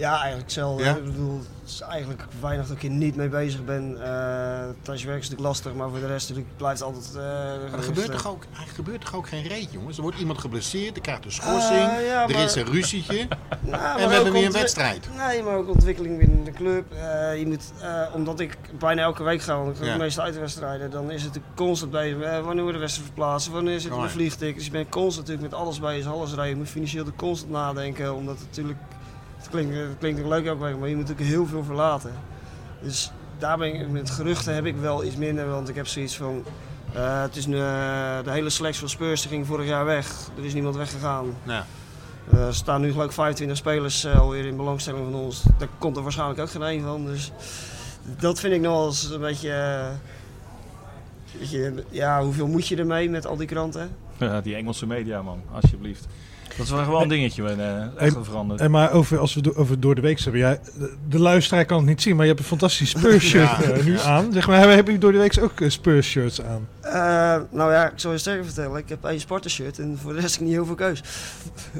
Ja, eigenlijk hetzelfde. Ja? Ik bedoel, het is eigenlijk weinig dat ik er niet mee bezig ben. Uh, Thuis werk is natuurlijk lastig, maar voor de rest natuurlijk blijft het altijd... eh, Maar er gebeurt, toch ook, er gebeurt toch ook geen reet, jongens? Er wordt iemand geblesseerd, er krijgt een Eh, schorsing, ja, er maar- is een ruzietje Ja, en maar we hebben weer een wedstrijd. Nee, maar ook ontwikkeling binnen de club. Eh, je moet, eh, omdat ik bijna elke week ga, want ik ga de meeste uitwedstrijden, dan is het constant bezig. eh, wanneer wordt de wedstrijd verplaatst? Wanneer zitten Oh, de ja. vliegtickets? Dus je bent constant natuurlijk met alles bezig, alles rijden. Je moet financieel er constant nadenken, omdat het natuurlijk... Het klinkt, het klinkt ook leuk elke week, maar je moet natuurlijk heel veel verlaten. Dus daar ben ik, met geruchten heb ik wel iets minder, want ik heb zoiets van... eh, het is nu, eh, de hele selectie van Spurs ging vorig jaar weg. Er is niemand weggegaan. Ja. Eh, er staan nu geloof ik 25 spelers eh, alweer in belangstelling van ons. Daar komt er waarschijnlijk ook geen één van. Dus dat vind ik nog wel eens een beetje, beetje... Ja, hoeveel moet je ermee met al die kranten? Ja, die Engelse media, man. Alsjeblieft. Dat is wel gewoon een dingetje. eh echt veranderd. En maar over, als we do- over door de week hebben, ja, de, de luisteraar kan het niet zien, maar je hebt een fantastisch Spurs shirt Ja. eh, nu aan. Zeg maar, hebben hebben jullie door de week ook eh, Spurs shirts aan? Eh, nou ja, ik zal je sterker vertellen. Ik heb één Sparta-shirt en voor de rest heb ik niet heel veel keus.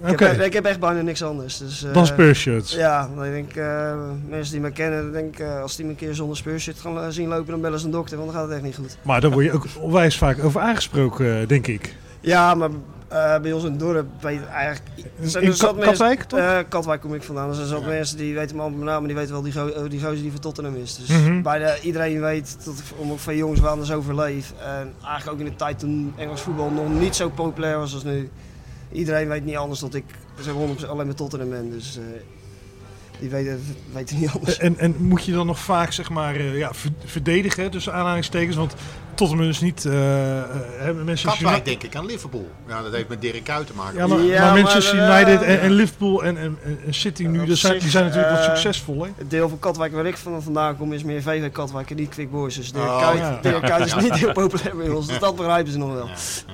Ik, Oké, heb, ik heb echt bijna niks anders. Dus, eh, dan Spurs shirts. Ja, dan denk ik, eh, mensen die me kennen, denk ik, eh, als die me een keer zonder Spurs-shirt gaan zien lopen, dan bellen ze een dokter, want dan gaat het echt niet goed. Maar daar word je ook onwijs vaak over aangesproken, eh, denk ik. Ja, maar eh, bij ons in het dorp weet eigenlijk... er zijn In zat mensen- Katwijk, toch? Eh, Katwijk kom ik vandaan. Er zijn zat Ja. mensen die weten me allemaal mijn naam, maar die weten wel die, go eh, die gozer die van Tottenham is. Dus Mhm. bijna iedereen weet, dat, om ook van jongens waar anders overleef. En eigenlijk ook in de tijd toen Engels voetbal nog niet zo populair was als nu. Iedereen weet niet anders dat ik zeg 100% alleen met Tottenham ben. Dus die weten, weten niet anders. En, en moet je dan nog vaak zeg maar, eh, ja, ver- verdedigen, tussen aanhalingstekens? Want Tottenham is niet... eh, eh, hebben mensen Katwijk denk ik aan Liverpool. Ja, dat heeft met Dirk Kuyt te maken. Ja, maar, Ja, maar maar, Manchester United en, Liverpool en, en, en- City nu, dat zijn, die zijn natuurlijk wat succesvol. Hè? Het deel van Katwijk waar ik van vandaan kom is meer VV Katwijk en niet Quick Boys. Dus Dirk Oh, Kuyt, ja. Dirk Kuyt is niet heel populair bij ons. Dus dat begrijpen ze nog wel. Ja, ja.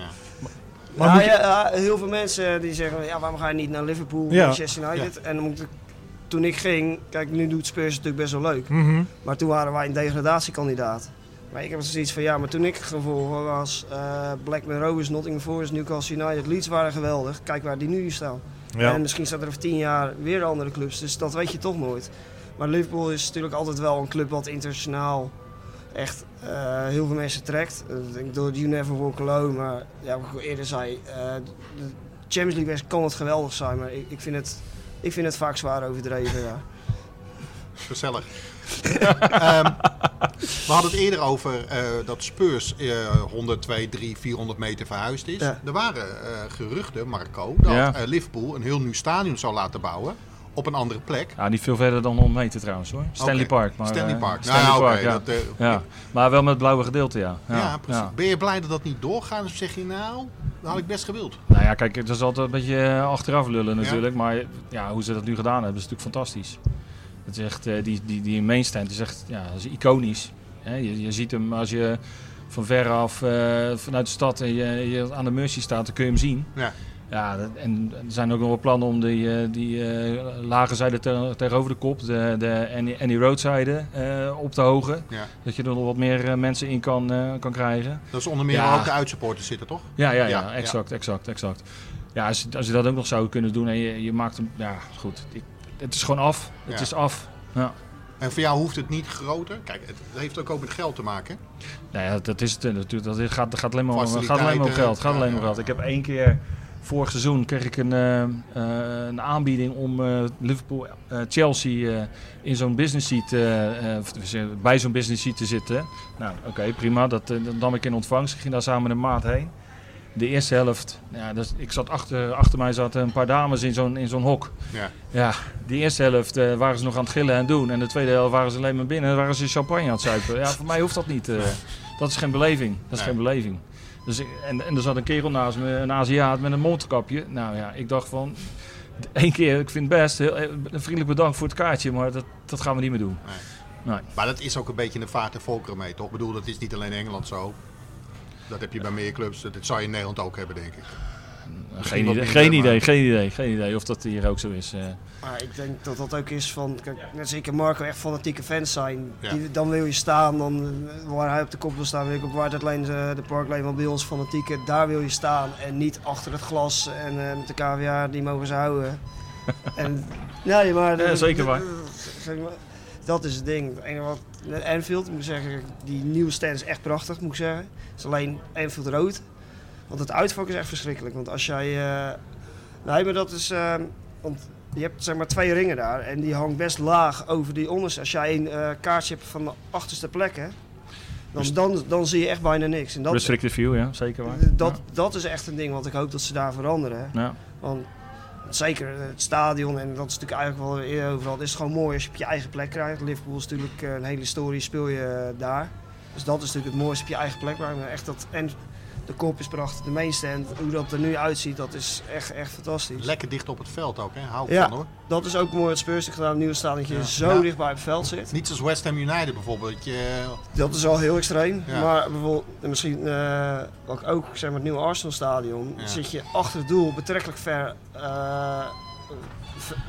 Maar Ja, moet je- ja, ja, heel veel mensen die zeggen, ja, waarom ga je niet naar Liverpool, Ja. Manchester United? En dan moet ik, toen ik ging, kijk, nu doet Spurs natuurlijk best wel leuk. Mhm. Maar toen waren wij een degradatiekandidaat. Maar ik heb zoiets van, ja, maar toen ik gevolgd was, eh Blackburn Rovers, Nottingham Forest, Newcastle United, Leeds waren geweldig. Kijk waar die nu staan. Ja. En misschien staat er over tien jaar weer andere clubs, dus dat weet je toch nooit. Maar Liverpool is natuurlijk altijd wel een club wat internationaal echt eh, heel veel mensen trekt. Eh, Ik denk door You Never Walk Alone, maar ja, wat ik al eerder zei, de Champions League kan het geweldig zijn, maar ik, ik, vind, het, ik vind het vaak zwaar overdreven. Ja. Gezellig. Ehm, we hadden het eerder over eh, dat Spurs eh 100, 2, 3, 400 meter verhuisd is. Ja. Er waren eh, geruchten, Marco, dat Ja. eh, Liverpool een heel nieuw stadion zou laten bouwen op een andere plek. Ja, niet veel verder dan 100 meter trouwens hoor. Stanley. Park. Maar, Stanley eh, Park. Stanley nou, Park, ja. dat, eh, ja. Maar wel met het blauwe gedeelte, ja. ja, precies. ja. Ben je blij dat dat niet doorgaat? Of zeg je nou, dat had ik best gewild. Nou ja, kijk, het is altijd een beetje eh, achteraf lullen natuurlijk. Maar ja, hoe ze dat nu gedaan hebben, is natuurlijk fantastisch. Het is echt, die, die, die mainstand is echt ja, dat is iconisch. Je, je ziet hem als je van veraf uh, vanuit de stad en je, je aan de Mercy staat, dan kun je hem zien. Ja. Ja, dat, en er zijn ook nog wel plannen om die, die uh, lage zijde te, tegenover de kop, de, de Annie, Annie Road zijde, uh, op te hogen. Ja. Dat je er nog wat meer mensen in kan, kan krijgen. Dat is onder meer ja. ook de uitsupporters zitten, toch? Ja, ja, ja, exact, exact, exact. Ja, als, als je dat ook nog zou kunnen doen en je, je maakt hem, ja goed, ik, het is gewoon af. Het is af. Ja. En voor jou hoeft het niet groter. Kijk, het heeft ook, ook met geld te maken. Nou ja, dat is het natuurlijk. Dat gaat, alleen maar, gaat alleen maar om geld. Het gaat alleen maar om geld. Ik heb één keer vorig seizoen kreeg ik een, eh, eh, een aanbieding om eh, Liverpool, eh, Chelsea in zo'n business seat, bij zo'n business seat te zitten. Nou, oké, prima. Dat, dat nam ik in ontvangst. Ik ging daar samen met een maat heen. De eerste helft, ja, dus ik zat achter, achter mij zaten een paar dames in zo'n, in zo'n hok. Ja. Ja, die eerste helft waren ze nog aan het gillen en doen. En de tweede helft waren ze alleen maar binnen en waren ze champagne aan het zuipen. Ja, voor mij hoeft dat niet. dat is geen beleving. Dat is Nee. geen beleving. Dus, ik- en, en er zat een kerel naast me, een Aziat met een mondkapje. Nou ja, ik dacht van... één keer, ik vind het best, heel, eh, vriendelijk bedankt voor het kaartje, maar dat, dat gaan we niet meer doen. Maar dat is ook een beetje een vaart en volkeren mee, toch? Ik bedoel, dat is niet alleen in Engeland zo. Dat heb je bij meer clubs. Dat zou je in Nederland ook hebben, denk ik. Geen idee, geen maar- idee, geen idee, geen idee of dat hier ook zo is. eh. Maar ik denk dat dat ook is van, kijk, net zeker Marco echt fanatieke fans zijn. Ja. Die, dan wil je staan, dan, eh, waar hij op de kop wil staan, weet ik ook waar het lijn, de parklijn van bij ons fanatieke, daar wil je staan en niet achter het glas en eh, met de KVA, die mogen ze houden. en, nee, maar, Ja, zeker waar. zeg maar, Dat is het ding. Enige wat, Anfield, moet ik zeggen, die nieuwe stand is echt prachtig, moet ik zeggen. Het is alleen Anfield rood. Want het uitvak is echt verschrikkelijk. Want als jij... eh, nee, maar dat is... eh, want je hebt zeg maar twee ringen daar en die hangt best laag over die onderste. Als jij een eh, kaartje hebt van de achterste plekken, dan, dan, dan zie je echt bijna niks. En dat, Restricted view, ja, zeker waar. dat, dat is echt een ding wat ik hoop dat ze daar veranderen. Ja. Want zeker het stadion, en dat is natuurlijk eigenlijk wel eerder overal, het is gewoon mooi als je op je eigen plek krijgt. Liverpool is natuurlijk een hele historie, speel je daar. Dus dat is natuurlijk het mooiste op je eigen plek. Maar echt dat, en de kop is prachtig, de mainstand, hoe dat er nu uitziet, dat is echt, echt fantastisch. Lekker dicht op het veld ook, hè? Hou ik Ja. van hoor. Dat is ook mooi wat Spurs heeft gedaan, het nieuwe stadion, dat je zo dicht bij het veld zit. Niet zoals West Ham United bijvoorbeeld. dat Je, Dat is al heel extreem. Maar bijvoorbeeld, en misschien eh, wat ook zeg maar, het nieuwe Arsenal stadion, zit je achter het doel betrekkelijk ver eh,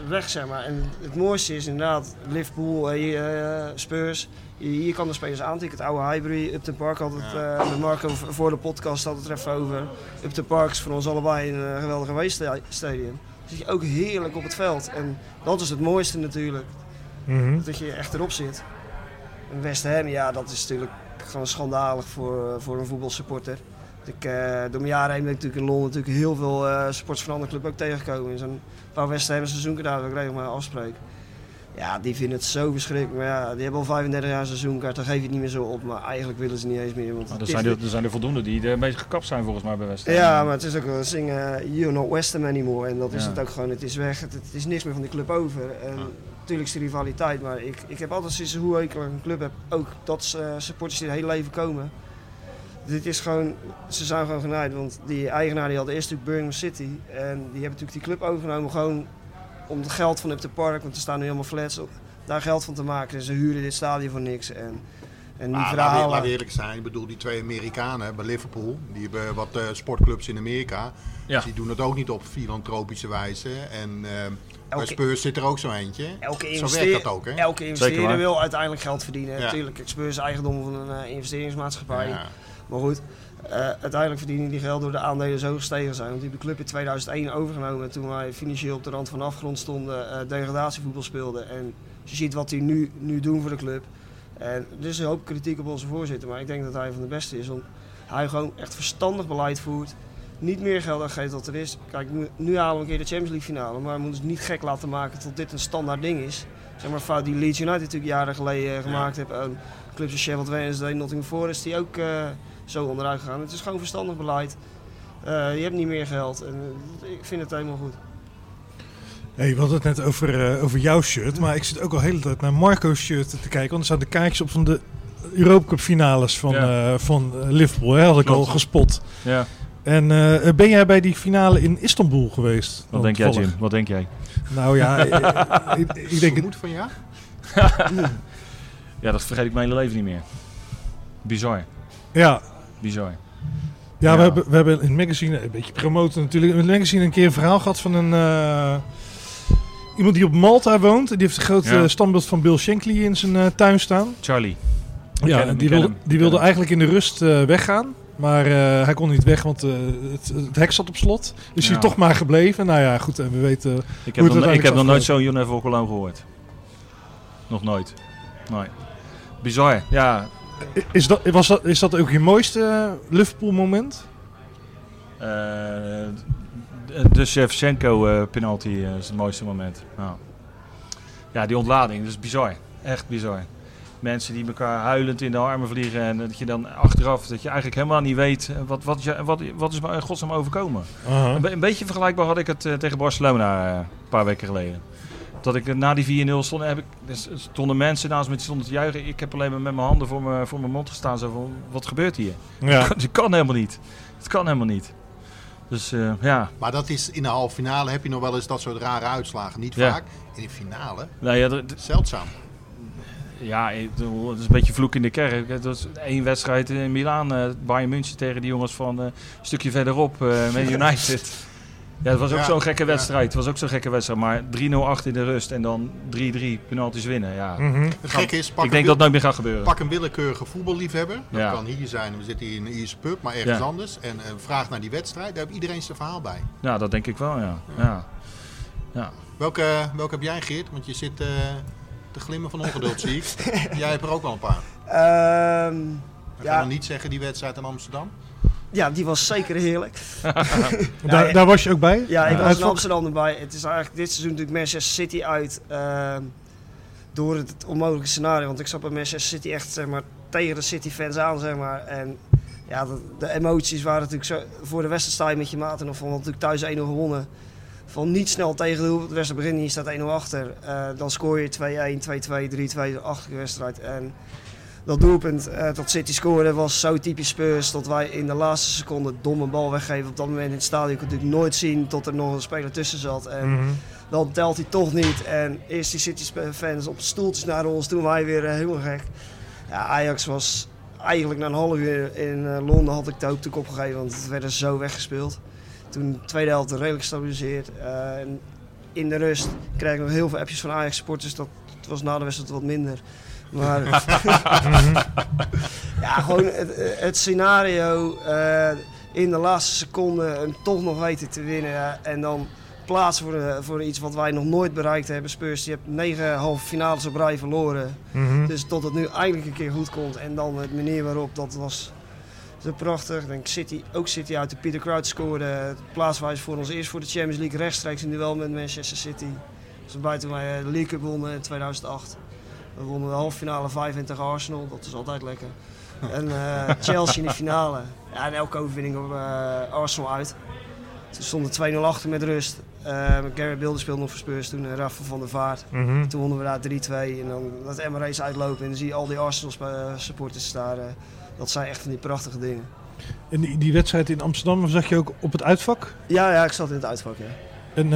weg. Zeg maar. En het mooiste is inderdaad Liverpool, eh, eh, Spurs. Je- Hier kan de spelers aantikken. Het oude Highbury, Upton Park had het Ja. eh, met Marco voor de podcast had het er even over. Upton Park is voor ons allebei een geweldige weestadium. Zit je ook heerlijk op het veld. En dat is het mooiste natuurlijk. Mhm. Dat je echt erop zit. En West Ham, ja, dat is natuurlijk gewoon schandalig voor, voor een voetbalsupporter. Ik, eh, door mijn jaren heen ben ik natuurlijk in Londen natuurlijk heel veel eh supporters van andere clubs ook tegengekomen. In zo'n paar West Ham seizoenkaart dat ik regelmatig afspreek. Ja, die vinden het zo verschrikkelijk. Maar ja, die hebben al 35 jaar seizoenkaart, dan geef je het niet meer zo op. Maar eigenlijk willen ze niet eens meer. Want Maar er, zijn er, er zijn er voldoende die er beetje gekapt zijn volgens mij bij Ham. ja, maar het is ook wel zingen You're not West Ham anymore. En dat is het ook gewoon. Het is weg. Het, het is niks meer van die club over. En natuurlijk is de rivaliteit. Maar ik, ik heb altijd sinds hoe ik een club heb, ook dat eh, supporters die het hele leven komen. Dit is gewoon, ze zijn gewoon genaaid. Want die eigenaar die had eerst natuurlijk Birmingham City. En die hebben natuurlijk die club overgenomen gewoon om het geld van Upton Park, want er staan nu helemaal flats op, daar geld van te maken. En ze huren dit stadion voor niks. En, en die maar laten we, verhalen... laten we eerlijk zijn. Ik bedoel, die twee Amerikanen bij Liverpool. Die hebben wat eh, sportclubs in Amerika. Ja. Die doen het ook niet op filantropische wijze. En bij Elke- Spurs zit er ook zo eentje. Elke, Zo werkt dat ook, hè? elke investeerder wil uiteindelijk geld verdienen. Ja. Natuurlijk, Spurs is eigendom van een eh, investeringsmaatschappij. Ja. Maar goed, eh, uiteindelijk verdienen die geld door de aandelen zo gestegen zijn. Want die hebben de club in 2001 overgenomen. Toen wij financieel op de rand van de afgrond stonden, eh degradatievoetbal speelden. En als je ziet wat die nu, nu doen voor de club. En er is een hoop kritiek op onze voorzitter. Maar ik denk dat hij van de beste is. Want hij gewoon echt verstandig beleid voert. Niet meer geld uitgeeft dan er is. Kijk, nu, halen we een keer de Champions League finale. Maar we moeten het niet gek laten maken tot dit een standaard ding is. Zeg maar fout die Leeds United natuurlijk jaren geleden eh, gemaakt heeft. En clubs als Sheffield Wednesday, Nottingham Forest, die ook zo onderuit gegaan. Het is gewoon verstandig beleid. Eh, je hebt niet meer geld. En, eh, ik vind het helemaal goed. Hey, we hadden het net over, eh, over jouw shirt, maar ik zit ook al de hele tijd naar Marco's shirt te kijken. Want er staan de kaartjes op van de Europa Cup finales van, Ja. eh, van Liverpool. Hè, had ik al gespot. Ja. En eh, ben jij bij die finale in Istanbul geweest? Wat denk jij? Jim? Wat denk jij? Nou ja, ik, ik denk het. Vermoed van ja? Ja, dat vergeet ik mijn hele leven niet meer. Bizar. Ja, Bizar. Ja, Ja. We, hebben, we hebben in het magazine, een beetje promoten natuurlijk, in het magazine een keer een verhaal gehad van een... eh, iemand die op Malta woont. Die heeft een groot Ja. eh, standbeeld van Bill Shankly in zijn eh, tuin staan. Charlie. Ja, hem, die wilde, die wilde eigenlijk in de rust weggaan. Maar hij kon niet weg, want het, het hek zat op slot. Dus hij Ja. toch maar gebleven. Nou ja, goed, en we weten... Ik Hoe heb, het nog, ik heb nog nooit zo'n Alone gehoord. Nog nooit. Nee. Bizar. Ja. Is dat, was dat, is dat ook je mooiste eh, Liverpool moment? eh, de, Shevchenko eh, penalty is het mooiste moment. Ja. ja, die ontlading, dat is bizar. Echt bizar. Mensen die elkaar huilend in de armen vliegen en dat je dan achteraf, dat je eigenlijk helemaal niet weet, wat, wat, je- wat, wat is me godsnaam overkomen. Een, be- een beetje vergelijkbaar had ik het tegen Barcelona een paar weken geleden. Dat ik eh, na die 4-0 stond, heb ik, er stonden mensen naast me die stonden te juichen. Ik heb alleen maar met mijn handen voor mijn, voor mijn mond gestaan. Zo van, wat gebeurt hier? Ja. Het kan helemaal niet. Het kan helemaal niet. Dus eh, ja, Maar dat is in de halve finale heb je nog wel eens dat soort rare uitslagen. Niet Ja. vaak. In de finale, nou ja, zeldzaam. ja, ik bedoel, het is een beetje vloek in de kerk. Het was één wedstrijd in Milaan, eh Bayern München tegen die jongens van eh, een stukje verderop, eh met United. Ja, dat was ook Ja, zo'n gekke ja. wedstrijd. Het was ook zo'n gekke wedstrijd. Maar 3-0 achter in de rust en dan 3-3 penalties winnen. Ja. Mhm. Het gekke is, pak, Ik een, denk dat het nooit meer gaat gebeuren. pak een willekeurige voetballiefhebber. Dat Ja. kan hier zijn, we zitten hier in een Ierse pub, maar ergens Ja. anders. En eh, vraag naar die wedstrijd, daar heeft iedereen zijn verhaal bij. Ja, dat denk ik wel, ja. ja. ja. Welke, welke heb jij Geert? Want je zit eh, te glimmen van ongeduld zie ik. jij hebt er ook wel een paar. Ehm, Ik ga Ja. dan niet zeggen die wedstrijd in Amsterdam. Ja, die was zeker heerlijk. Daar, daar was je ook bij? Ja, ik was in? Amsterdam erbij. Het is eigenlijk dit seizoen natuurlijk Manchester City uit. ehm, door het onmogelijke scenario. Want ik zat bij Manchester City echt zeg maar, tegen de City-fans aan. Zeg maar. En ja, de, de emoties waren natuurlijk zo. Voor de wedstrijd met je maat en of van natuurlijk thuis 1-0 gewonnen. Van niet snel tegen de hoek. De wedstrijd begint, je staat 1-0 achter. Eh, dan scoor je 2-1, 2-2, 3-2 achter de wedstrijd. En dat doelpunt eh, dat City scoorde was zo typisch Spurs. Dat wij in de laatste seconde een domme bal weggeven. Op dat moment in het stadion kon je natuurlijk nooit zien tot er nog een speler tussen zat. En Mhm. dan telt hij toch niet. En eerst die City-fans op stoeltjes naar ons. Toen wij weer eh, helemaal gek. Ja, Ajax was eigenlijk na een half uur in eh, Londen had ik de hoop opgegeven. Want het werd er zo weggespeeld. Toen de tweede helft redelijk gestabiliseerd. En in de rust kreeg ik nog heel veel appjes van Ajax-supporters. Dat het was na de wedstrijd wat minder. Maar ja, gewoon het, het scenario eh, in de laatste seconde en toch nog weten te winnen. en dan plaatsen voor, eh, voor iets wat wij nog nooit bereikt hebben. Spurs, je hebt negen halve finales op rij verloren. Mhm. Dus tot het nu eindelijk een keer goed komt. En dan het manier waarop, dat was zo prachtig. Ik denk City, ook City uit de Peter Crouch scoorde. Plaatswijs voor ons eerst voor de Champions League rechtstreeks in duel met Manchester City. Dat was buiten wij de League Cup wonnen in 2008. We wonnen de halve finale 5 tegen Arsenal, dat is altijd lekker. En eh, Chelsea in de finale. Ja, en elke overwinning op eh, Arsenal uit. Toen stonden 2-0 achter met rust. Eh Gary Bilder speelde nog voor Spurs toen, en Rafa van der Vaart. Mhm. Toen wonnen we daar 3-2 en dan dat Emirates uitlopen en dan zie je al die Arsenal supporters daar. dat zijn echt van die prachtige dingen. En die, die wedstrijd in Amsterdam zag je ook op het uitvak? Ja, ja, ik zat in het uitvak. Ja. En,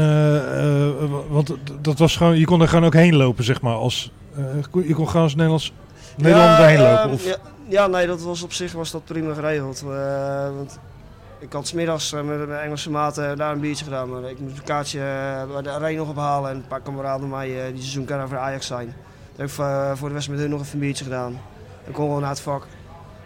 want dat was gewoon, je kon er gewoon ook heen lopen, zeg maar. Als, je kon gewoon als Nederlands, Nederland ja, eh, lopen. Of, Ja, ja, nee, dat was op zich was dat prima geregeld. Eh, want ik had smiddags eh, met mijn Engelse maten daar een biertje gedaan. Maar ik moest een kaartje eh, bij de arena nog ophalen. En een paar kameraden van mij eh, die seizoenkaart voor Ajax zijn. Toen heb ik eh, voor de wedstrijd met hun nog even een biertje gedaan. Ik kon gewoon naar het vak.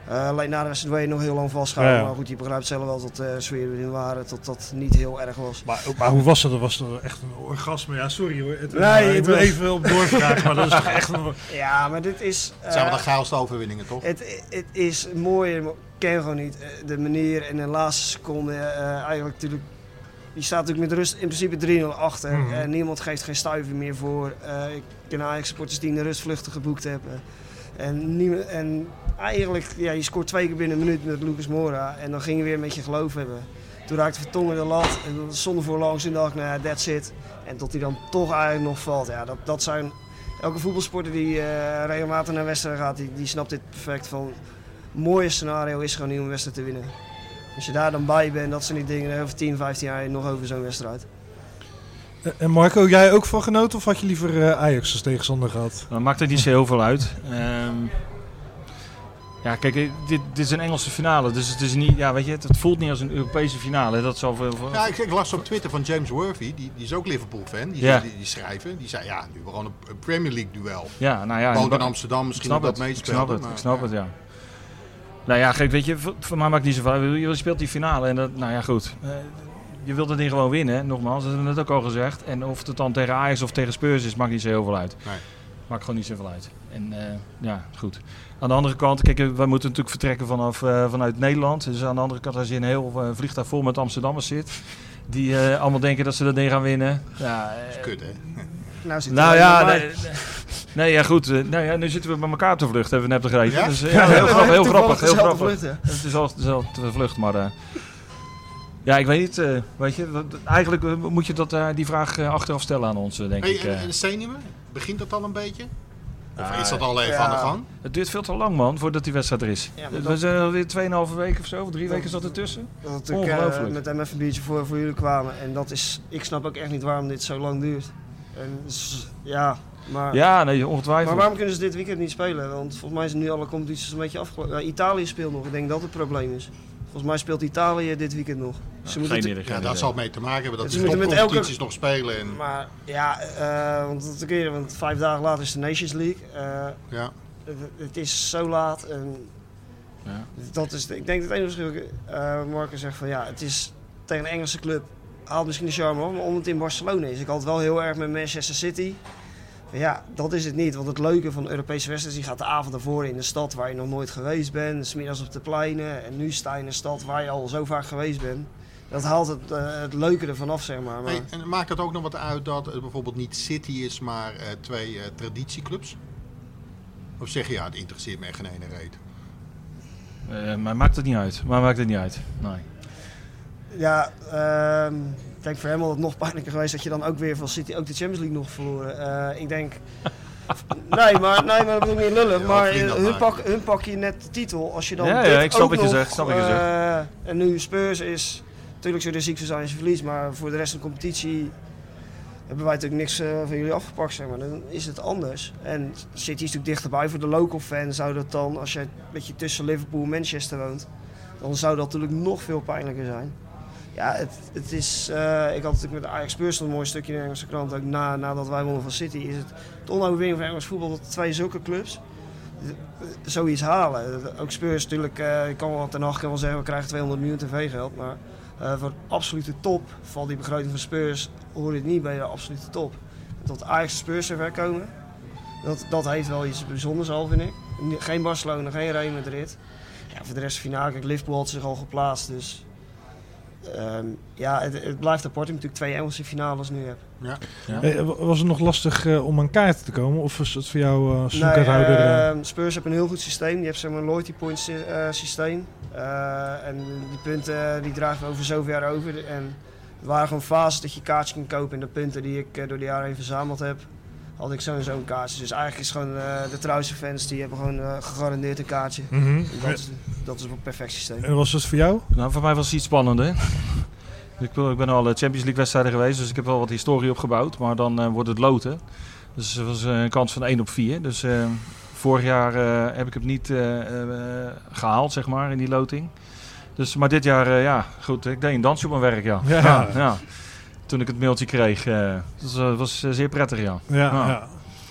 Eh, alleen na de wedstrijd wil je nog heel lang vasthouden. Ja, ja. Maar goed, je begrijpt zelf wel dat de sfeer erin waren. Dat dat niet heel erg was. maar, maar hoe was dat? Dat was toch echt een orgasme. Ja, sorry hoor. Het, Nee, ik wil was- even op doorvragen, maar dat is toch echt een... Ja, maar dit is... Het zijn wel eh, de gaalste overwinningen, toch? Het, het is mooi, maar ik ken gewoon niet eh, de manier en de laatste seconde. eh, eigenlijk natuurlijk, je staat natuurlijk met rust in principe 3-0 achter. Mhm. en niemand geeft geen stuiver meer voor. Eh, ik ken Ajax supporters die in de rust vluchten geboekt hebben. En, en eigenlijk, ja, je scoort twee keer binnen een minuut met Lucas Mora. En dan ging je weer met je geloof hebben. Toen raakte Vertongen de lat en zonder voorlangs en dacht, nou ja, that's it. En tot hij dan toch eigenlijk nog valt. Ja, dat, dat zijn elke voetbalsporter die eh, regelmatig naar wedstrijden gaat, die, die snapt dit perfect. Van, het mooie scenario is gewoon niet om een wedstrijd te winnen. Als je daar dan bij bent, dat zijn die dingen, over 10, 15 jaar nog over zo'n wedstrijd. Eh, En Marco, jij ook van genoten of had je liever eh, Ajax als tegenstander gehad? Dan maakt het niet zo heel veel uit. Ehm, ja, kijk, eh, dit, dit is een Engelse finale, dus het is niet, ja, weet je, het, voelt niet als een Europese finale. Dat zal veel, veel- Ja, ik, ik las op Twitter van James Worthy, die, die is ook Liverpool-fan. Die, Ja. die, die schrijven, die zei ja, nu gewoon een, een Premier League-duel. ja, nou ja, Woont in dat- Amsterdam, ik misschien snap dat het, dat ik meespeelde. snap het, maar- ik snap het, ja. Nou ja, kijk, weet je, voor, voor mij maakt het niet zoveel uit. Je speelt die finale en dat, nou ja, goed. Je wilt het ding gewoon winnen, nogmaals, dat hebben we net ook al gezegd. En of het dan tegen Ajax of tegen Spurs is, maakt niet zo heel veel uit. Nee. Maakt gewoon niet zoveel uit. En eh, ja, goed. Aan de andere kant, kijk, wij moeten natuurlijk vertrekken vanaf, eh, vanuit Nederland. Dus aan de andere kant, als je een heel eh, vliegtuig vol met Amsterdammers zit, die eh, allemaal denken dat ze dat ding gaan winnen. Ja, eh, Dat is kut, hè? Nou, zit nou ja, nee, nee, ja goed. nou ja, nu zitten we bij elkaar op de vlucht, hebben we net begrepen. Ja? Dus, ja, heel, grappig, heel grappig, heel grappig. Het is al dezelfde vlucht, maar... ja, ik weet niet. eh, weet je, wat- eigenlijk eh, moet je dat, eh, die vraag eh, achteraf stellen aan ons, denk Hey, ik. en, en de zenuwen? Begint dat al een beetje? Of Ah, is dat al even ja. aan de gang? Het duurt veel te lang, man, voordat die wedstrijd er is. Ja, maar we zijn alweer 2,5 weken of zo, of drie Dat- weken zat ertussen. Dat eh, Ongelooflijk. met hem even een biertje voor, voor jullie kwamen. En dat is, ik snap ook echt niet waarom dit zo lang duurt. En, dus, ja, maar, Ja, nee, maar ongetwijfeld. waarom kunnen ze dit weekend niet spelen? Want volgens mij zijn nu alle competities een beetje afgelopen. Italië speelt nog, ik denk dat het probleem is. Volgens mij speelt Italië dit weekend nog. Dus ze moeten geen het- idee, Ja, daar idee. zal het mee te maken hebben dat Ze de moeten met elke- nog spelen. En, Maar ja, eh, want, dat je, want vijf dagen later is de Nations League. Eh, ja. het, het is zo laat en Ja. dat is, ik denk dat het enige verschil, eh Marcus zegt van ja, het is tegen een Engelse club, haalt misschien de charme op, maar omdat het in Barcelona is. Ik had het wel heel erg met Manchester City. Ja, dat is het niet. Want het leuke van de Europese wedstrijden is, je gaat de avond ervoor in de stad waar je nog nooit geweest bent. Smiddags op de pleinen. En nu sta je in een stad waar je al zo vaak geweest bent. Dat haalt het, eh, het leuke ervan af, zeg maar. maar Hey, en maakt het ook nog wat uit dat het bijvoorbeeld niet City is, maar eh, twee eh, traditieclubs? Of zeg je ja, het interesseert me echt geen ene reet? Eh, maar maakt het niet uit. Maar maakt het niet uit. Nee. Ja, ehm, denk voor hem had het nog pijnlijker geweest dat je dan ook weer van City ook de Champions League nog verloren. Eh, ik denk. nee, maar, nee, maar dat bedoel ik niet lullig. Ja, maar eh, hun, pak, hun pak je net de titel. Als je dan. Ja, ja, ik snap wat je zegt, snap wat je zegt. eh, en nu Spurs is. Natuurlijk zullen er ziek zijn als je verliest, maar voor de rest van de competitie. Hebben wij natuurlijk niks eh, van jullie afgepakt, zeg maar. Dan is het anders. En City is natuurlijk dichterbij. Voor de local fan zou dat dan, als je een beetje tussen Liverpool en Manchester woont, dan zou dat natuurlijk nog veel pijnlijker zijn. Ja, het, het is, eh, ik had natuurlijk met Ajax Spurs een mooi stukje in de Engelse krant, ook na, nadat wij wonnen van City, is het de onoverwinning van Engels voetbal dat twee zulke clubs eh, zoiets halen. Ook Spurs natuurlijk, eh, ik kan wel ten nacht wel zeggen, we krijgen 200 miljoen tv-geld, maar eh, voor absolute top van die begroting van Spurs hoor het niet bij de absolute top. Dat Ajax Spurs zover komen, dat, dat heeft wel iets bijzonders al, vind ik. Geen Barcelona, geen Real Madrid. Ja, voor de rest finale, kijk, Liverpool had zich al geplaatst, dus... ehm, ja, het, het blijft apart. je natuurlijk twee Engelse finales nu hebt. Ja. Ja. Hey, wa- was het nog lastig eh, om aan kaarten te komen? Of was het voor jou eh Nee, seizoenkaarthouder? eh, ehm, Spurs hebben een heel goed systeem. Die hebben zeg maar, een loyalty points eh, systeem. Eh, en die punten die dragen we over zoveel jaar over. En er waren gewoon fases dat je kaartjes kon kopen. En de punten die ik eh, door de jaren heen verzameld heb, had ik zo en zo een kaartje. Dus eigenlijk is gewoon eh, de trouwste fans die hebben gewoon eh, gegarandeerd een kaartje. mhm. Dat, is, dat is een perfect systeem. En was het voor jou? Nou, voor mij was het iets spannender. Ik, ben- ik ben al Champions League wedstrijden geweest, dus ik heb wel wat historie opgebouwd. Maar dan eh, wordt het loten. Dus het was eh, een kans van 1 op 4. Dus eh, vorig jaar eh, heb ik het niet eh, eh, gehaald, zeg maar, in die loting. Dus, maar dit jaar, eh, ja, goed, ik deed een dansje op mijn werk, ja. Ja. ja. Toen ik het mailtje kreeg. eh dus, eh, was eh, zeer prettig, ja. Ja, Ja. ja.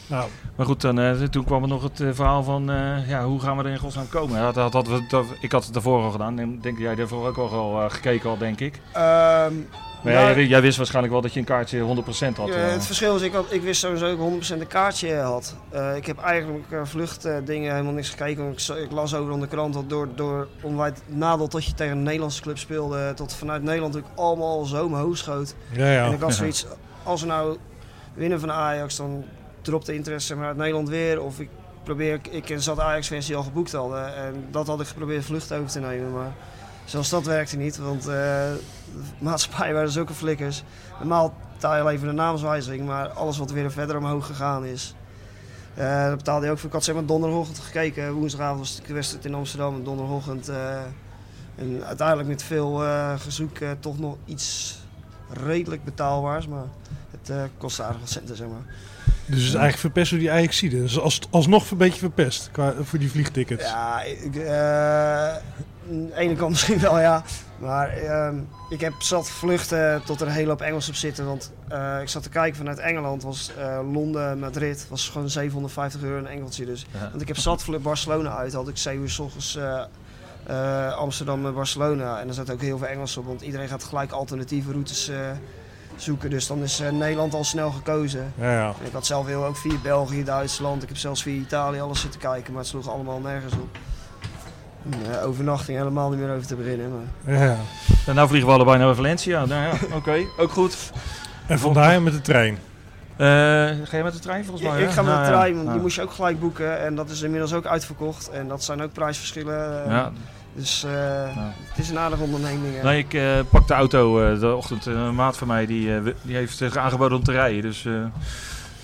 Nou, Maar goed, dan, eh, toen kwam er nog het eh, verhaal van eh, ja, hoe gaan we er in godsnaam komen. Ja, dat, dat, dat- ik had het daarvoor al gedaan. Denk dat jij daarvoor ook al wel eh, gekeken had, denk ik. Ehm, Maar nou, jij, jij wist waarschijnlijk wel dat je een kaartje 100% had. Ja, eh. het verschil is, ik, had, ik wist sowieso dat ik 100% een kaartje had. Eh, ik heb eigenlijk uh, vluchtdingen helemaal niks gekeken. want Ik, ik las over aan de krant dat door, door het nadeel dat je tegen een Nederlandse club speelde, tot vanuit Nederland natuurlijk allemaal zo omhoog schoot. ja, ja. En ik had zoiets, als we nou winnen van Ajax, dan dropt de interesse maar, uit Nederland weer. Of ik probeer, ik, ik zat Ajax-fans die al geboekt hadden. En dat had ik geprobeerd vlucht over te nemen. Maar zelfs dat werkte niet, want eh, de maatschappij waren zulke flikkers. Normaal betaal je alleen voor de naamswijziging, maar alles wat weer verder omhoog gegaan is. eh dat betaalde je ook voor. Ik had zeg maar donderdagochtend gekeken. Woensdagavond was de wedstrijd in Amsterdam. En donderdagochtend. eh, en uiteindelijk met veel gezoek toch nog iets redelijk betaalbaars. Maar het eh kost aardig wat centen, zeg maar. Dus het is eigenlijk verpest door die ajax Dus als, alsnog een beetje verpest qua, voor die vliegtickets. Ja, ik, aan de ene kant misschien wel, ja. Maar ehm, ik heb zat vluchten tot er een hele hoop Engels op zitten. Want eh, ik zat te kijken vanuit Engeland. Was eh, Londen, Madrid. Was gewoon 750 euro een engeltje. Dus. Ja. Want ik heb zat vlucht Barcelona uit. Had ik 7 uur s ochtends eh, Amsterdam en Barcelona. En er zaten ook heel veel Engels op. Want iedereen gaat gelijk alternatieve routes zoeken. Dus dan is Nederland al snel gekozen. Ja, ja. En ik had zelf heel ook via België, Duitsland. Ik heb zelfs via Italië alles zitten kijken, maar het sloeg allemaal nergens op. Eh, overnachting helemaal niet meer over te beginnen. Maar... ja, ja. En nou vliegen we allebei naar Valencia. Nou ja, oké. Ook goed. En vandaar met de trein. Eh, ga je met de trein volgens mij? ik hè? ga met Nou de ja. trein, want Ja. die moest je ook gelijk boeken. En dat is inmiddels ook uitverkocht. En dat zijn ook prijsverschillen. eh, Ja. Dus eh, het is een aardige onderneming. Nee, ik eh, pak de auto eh, de ochtend. een maat van mij die, eh, die heeft zich aangeboden om te rijden. Dus eh,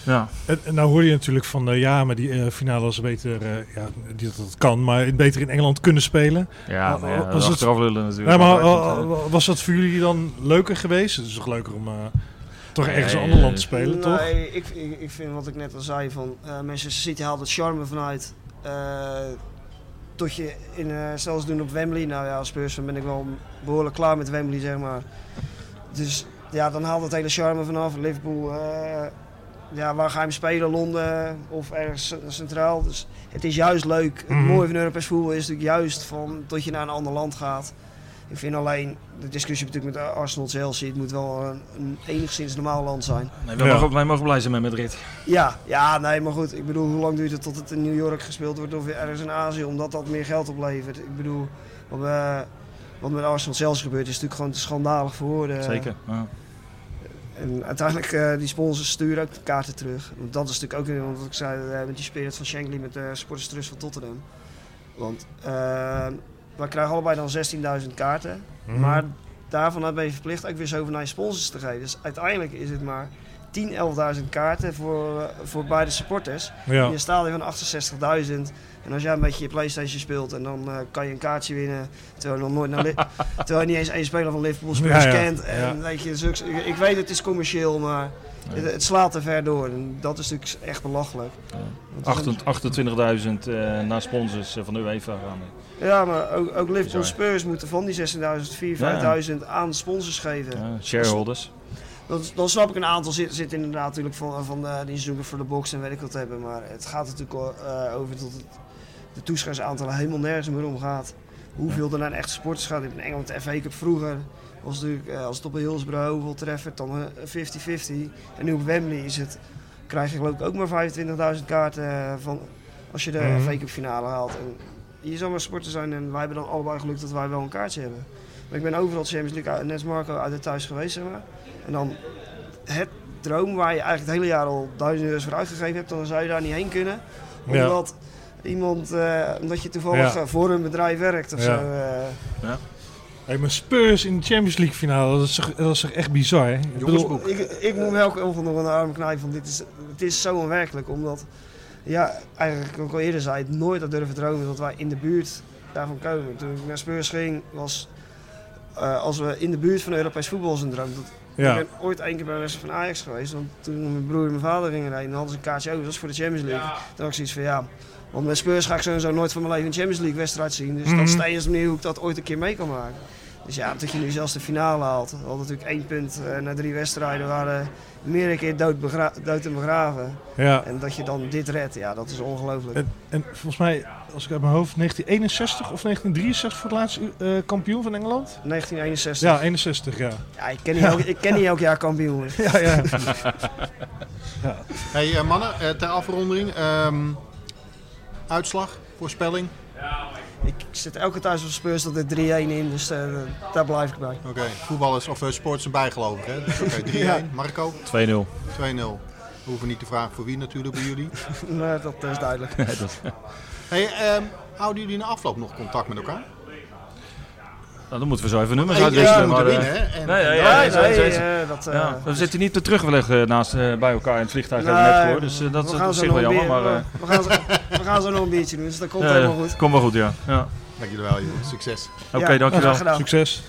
ja. En, en nou hoorde je natuurlijk van, eh, ja, maar die eh, finale was beter, eh, ja, die, dat, dat kan, maar beter in Engeland kunnen spelen. Ja, maar ja, Was het- lullen natuurlijk. Ja, maar was dat voor jullie dan leuker geweest? Het is toch leuker om eh, toch Nee, ergens in een ander land te spelen, toch? Nee, ik, ik, ik vind wat ik net al zei van eh Manchester City haalt het charme vanuit. eh, tot je in eh zelfs doen op Wembley. Nou ja, als Spurs ben ik wel behoorlijk klaar met Wembley, zeg maar. Dus ja, dan haalt het hele charme vanaf. Liverpool, eh, ja, waar ga je hem spelen? Londen of ergens centraal. Dus het is juist leuk. Het Mhm. mooie van Europees voetbal is natuurlijk juist van dat je naar een ander land gaat. Ik vind alleen, de discussie natuurlijk met Arsenal, Chelsea, het moet wel een, een enigszins normaal land zijn. Nee, wij, Ja. mogen, wij mogen blij zijn met Madrid. Ja, ja, nee, maar goed. Ik bedoel, hoe lang duurt het tot het in New York gespeeld wordt of ergens in Azië, omdat dat meer geld oplevert? Ik bedoel, wat, we, wat met Arsenal zelfs gebeurt, is natuurlijk gewoon te schandalig voor woorden. Zeker. Ja. En uiteindelijk, eh die sponsors sturen ook de kaarten terug. Want dat is natuurlijk ook, want wat ik zei, eh, met die spirit van Shankly met de Supporters Trust van Tottenham. Want eh, wij krijgen allebei dan 16.000 kaarten. Mhm. Maar daarvan ben je verplicht ook weer zoveel naar je sponsors te geven. Dus uiteindelijk is het maar 10.000, 11.000 kaarten voor, eh, voor beide supporters. ja. In een stadion van 68.000. En als jij een beetje je Playstation speelt en dan eh, kan je een kaartje winnen. Terwijl je nog nooit naar Li- terwijl je niet eens één speler van Liverpool Spurs Ja, ja. kent. En Ja. weet je, zulks- ik, ik weet het is commercieel, maar het, het slaat te ver door. En dat is natuurlijk echt belachelijk. Want het is een- 28 28.000 eh naar sponsors van de UEFA gaan. Ja, maar ook, ook Liverpool. Spurs moeten van die 16.000, 4.000, 5.000 aan sponsors geven. Ja, shareholders. Dan, dan snap ik een aantal zit, zit inderdaad natuurlijk van, van eh, die zoeken voor de box en weet ik wat hebben. Maar het gaat natuurlijk eh, over dat het, de toeschouwersaantallen helemaal nergens meer om gaat. Hoeveel er naar echte sporters gaat. In Engeland de FA Cup vroeger was natuurlijk, eh, als het op Hillsborough hoeveel treffert, dan eh, 50-50. En nu op Wembley is het, krijg je geloof ik ook maar 25.000 kaarten eh, van, als je de Mhm. FA Cup finale haalt. En je zal maar sporter zijn en wij hebben dan allebei geluk dat wij wel een kaartje hebben. Maar ik ben overal Champions League, net als Marco, uit het thuis geweest zeg maar. En dan het droom waar je eigenlijk het hele jaar al duizend euro's voor uitgegeven hebt, dan zou je daar niet heen kunnen. Ja. Omdat iemand, eh, omdat je toevallig Ja. eh, voor een bedrijf werkt of Ja. zo. eh. Hey, maar Spurs in de Champions League finale, dat is toch, dat is toch echt bizar? hè? Ik bedoel, ik, ik moet me elke ochtend nog een arm knijpen van dit is, het is zo onwerkelijk. Omdat, ja, eigenlijk ook al eerder zei, het nooit had durven dromen dat wij in de buurt daarvan komen. Toen ik naar Spurs ging, was eh, als we in de buurt van Europees voetbal een droom. Dat, ja. Ik ben ooit één keer bij een wedstrijd van Ajax geweest. Want toen mijn broer en mijn vader gingen rijden, hadden ze een kaartje over. Dat was voor de Champions League. Toen had ik zoiets van ja. Want met Spurs ga ik sowieso nooit van mijn leven een Champions League wedstrijd zien. Dus Mhm. dat is de enige manier hoe ik dat ooit een keer mee kan maken. Dus ja, dat je nu zelfs de finale haalt. We hadden natuurlijk één punt eh, na drie wedstrijden. waren meerdere keer dood, begra- dood en begraven. ja. En dat je dan dit redt, ja, dat is ongelooflijk. En, en volgens mij, als ik uit mijn hoofd, 1961 of 1963 voor het laatst eh, kampioen van Engeland? 1961. Ja, 61, ja. Ja, ik, ken niet elk, ik ken niet elk jaar kampioen. Ja, ja. Hey eh, mannen, eh, ter afronding. ehm, uitslag, voorspelling. Ik zit elke thuis op Spurs dat er 3-1 in, dus eh, daar blijf ik bij. Oké, voetballers of uh, sports zijn bijgelovig hè? Dus Oké, 3-1. Ja. Marco, 2-0. 2-0. We hoeven niet te vragen voor wie natuurlijk bij jullie. Nee, dat is duidelijk. Hey, ehm, houden jullie na afloop nog contact met elkaar? Nou, dan moeten we zo even nummers uitwisselen. ja, eh, winnen, nee, eh, eh, we zitten niet te terugweg naast eh, bij elkaar in het vliegtuig hebben we net voor. Dus eh, dat is op zich wel jammer. Maar, we, we gaan zo, we gaan zo nog een biertje doen, dus dat komt eh, helemaal goed. Komt wel goed, ja. ja. Dank jullie wel, joh. Succes. Oké, Ja, dankjewel. Succes.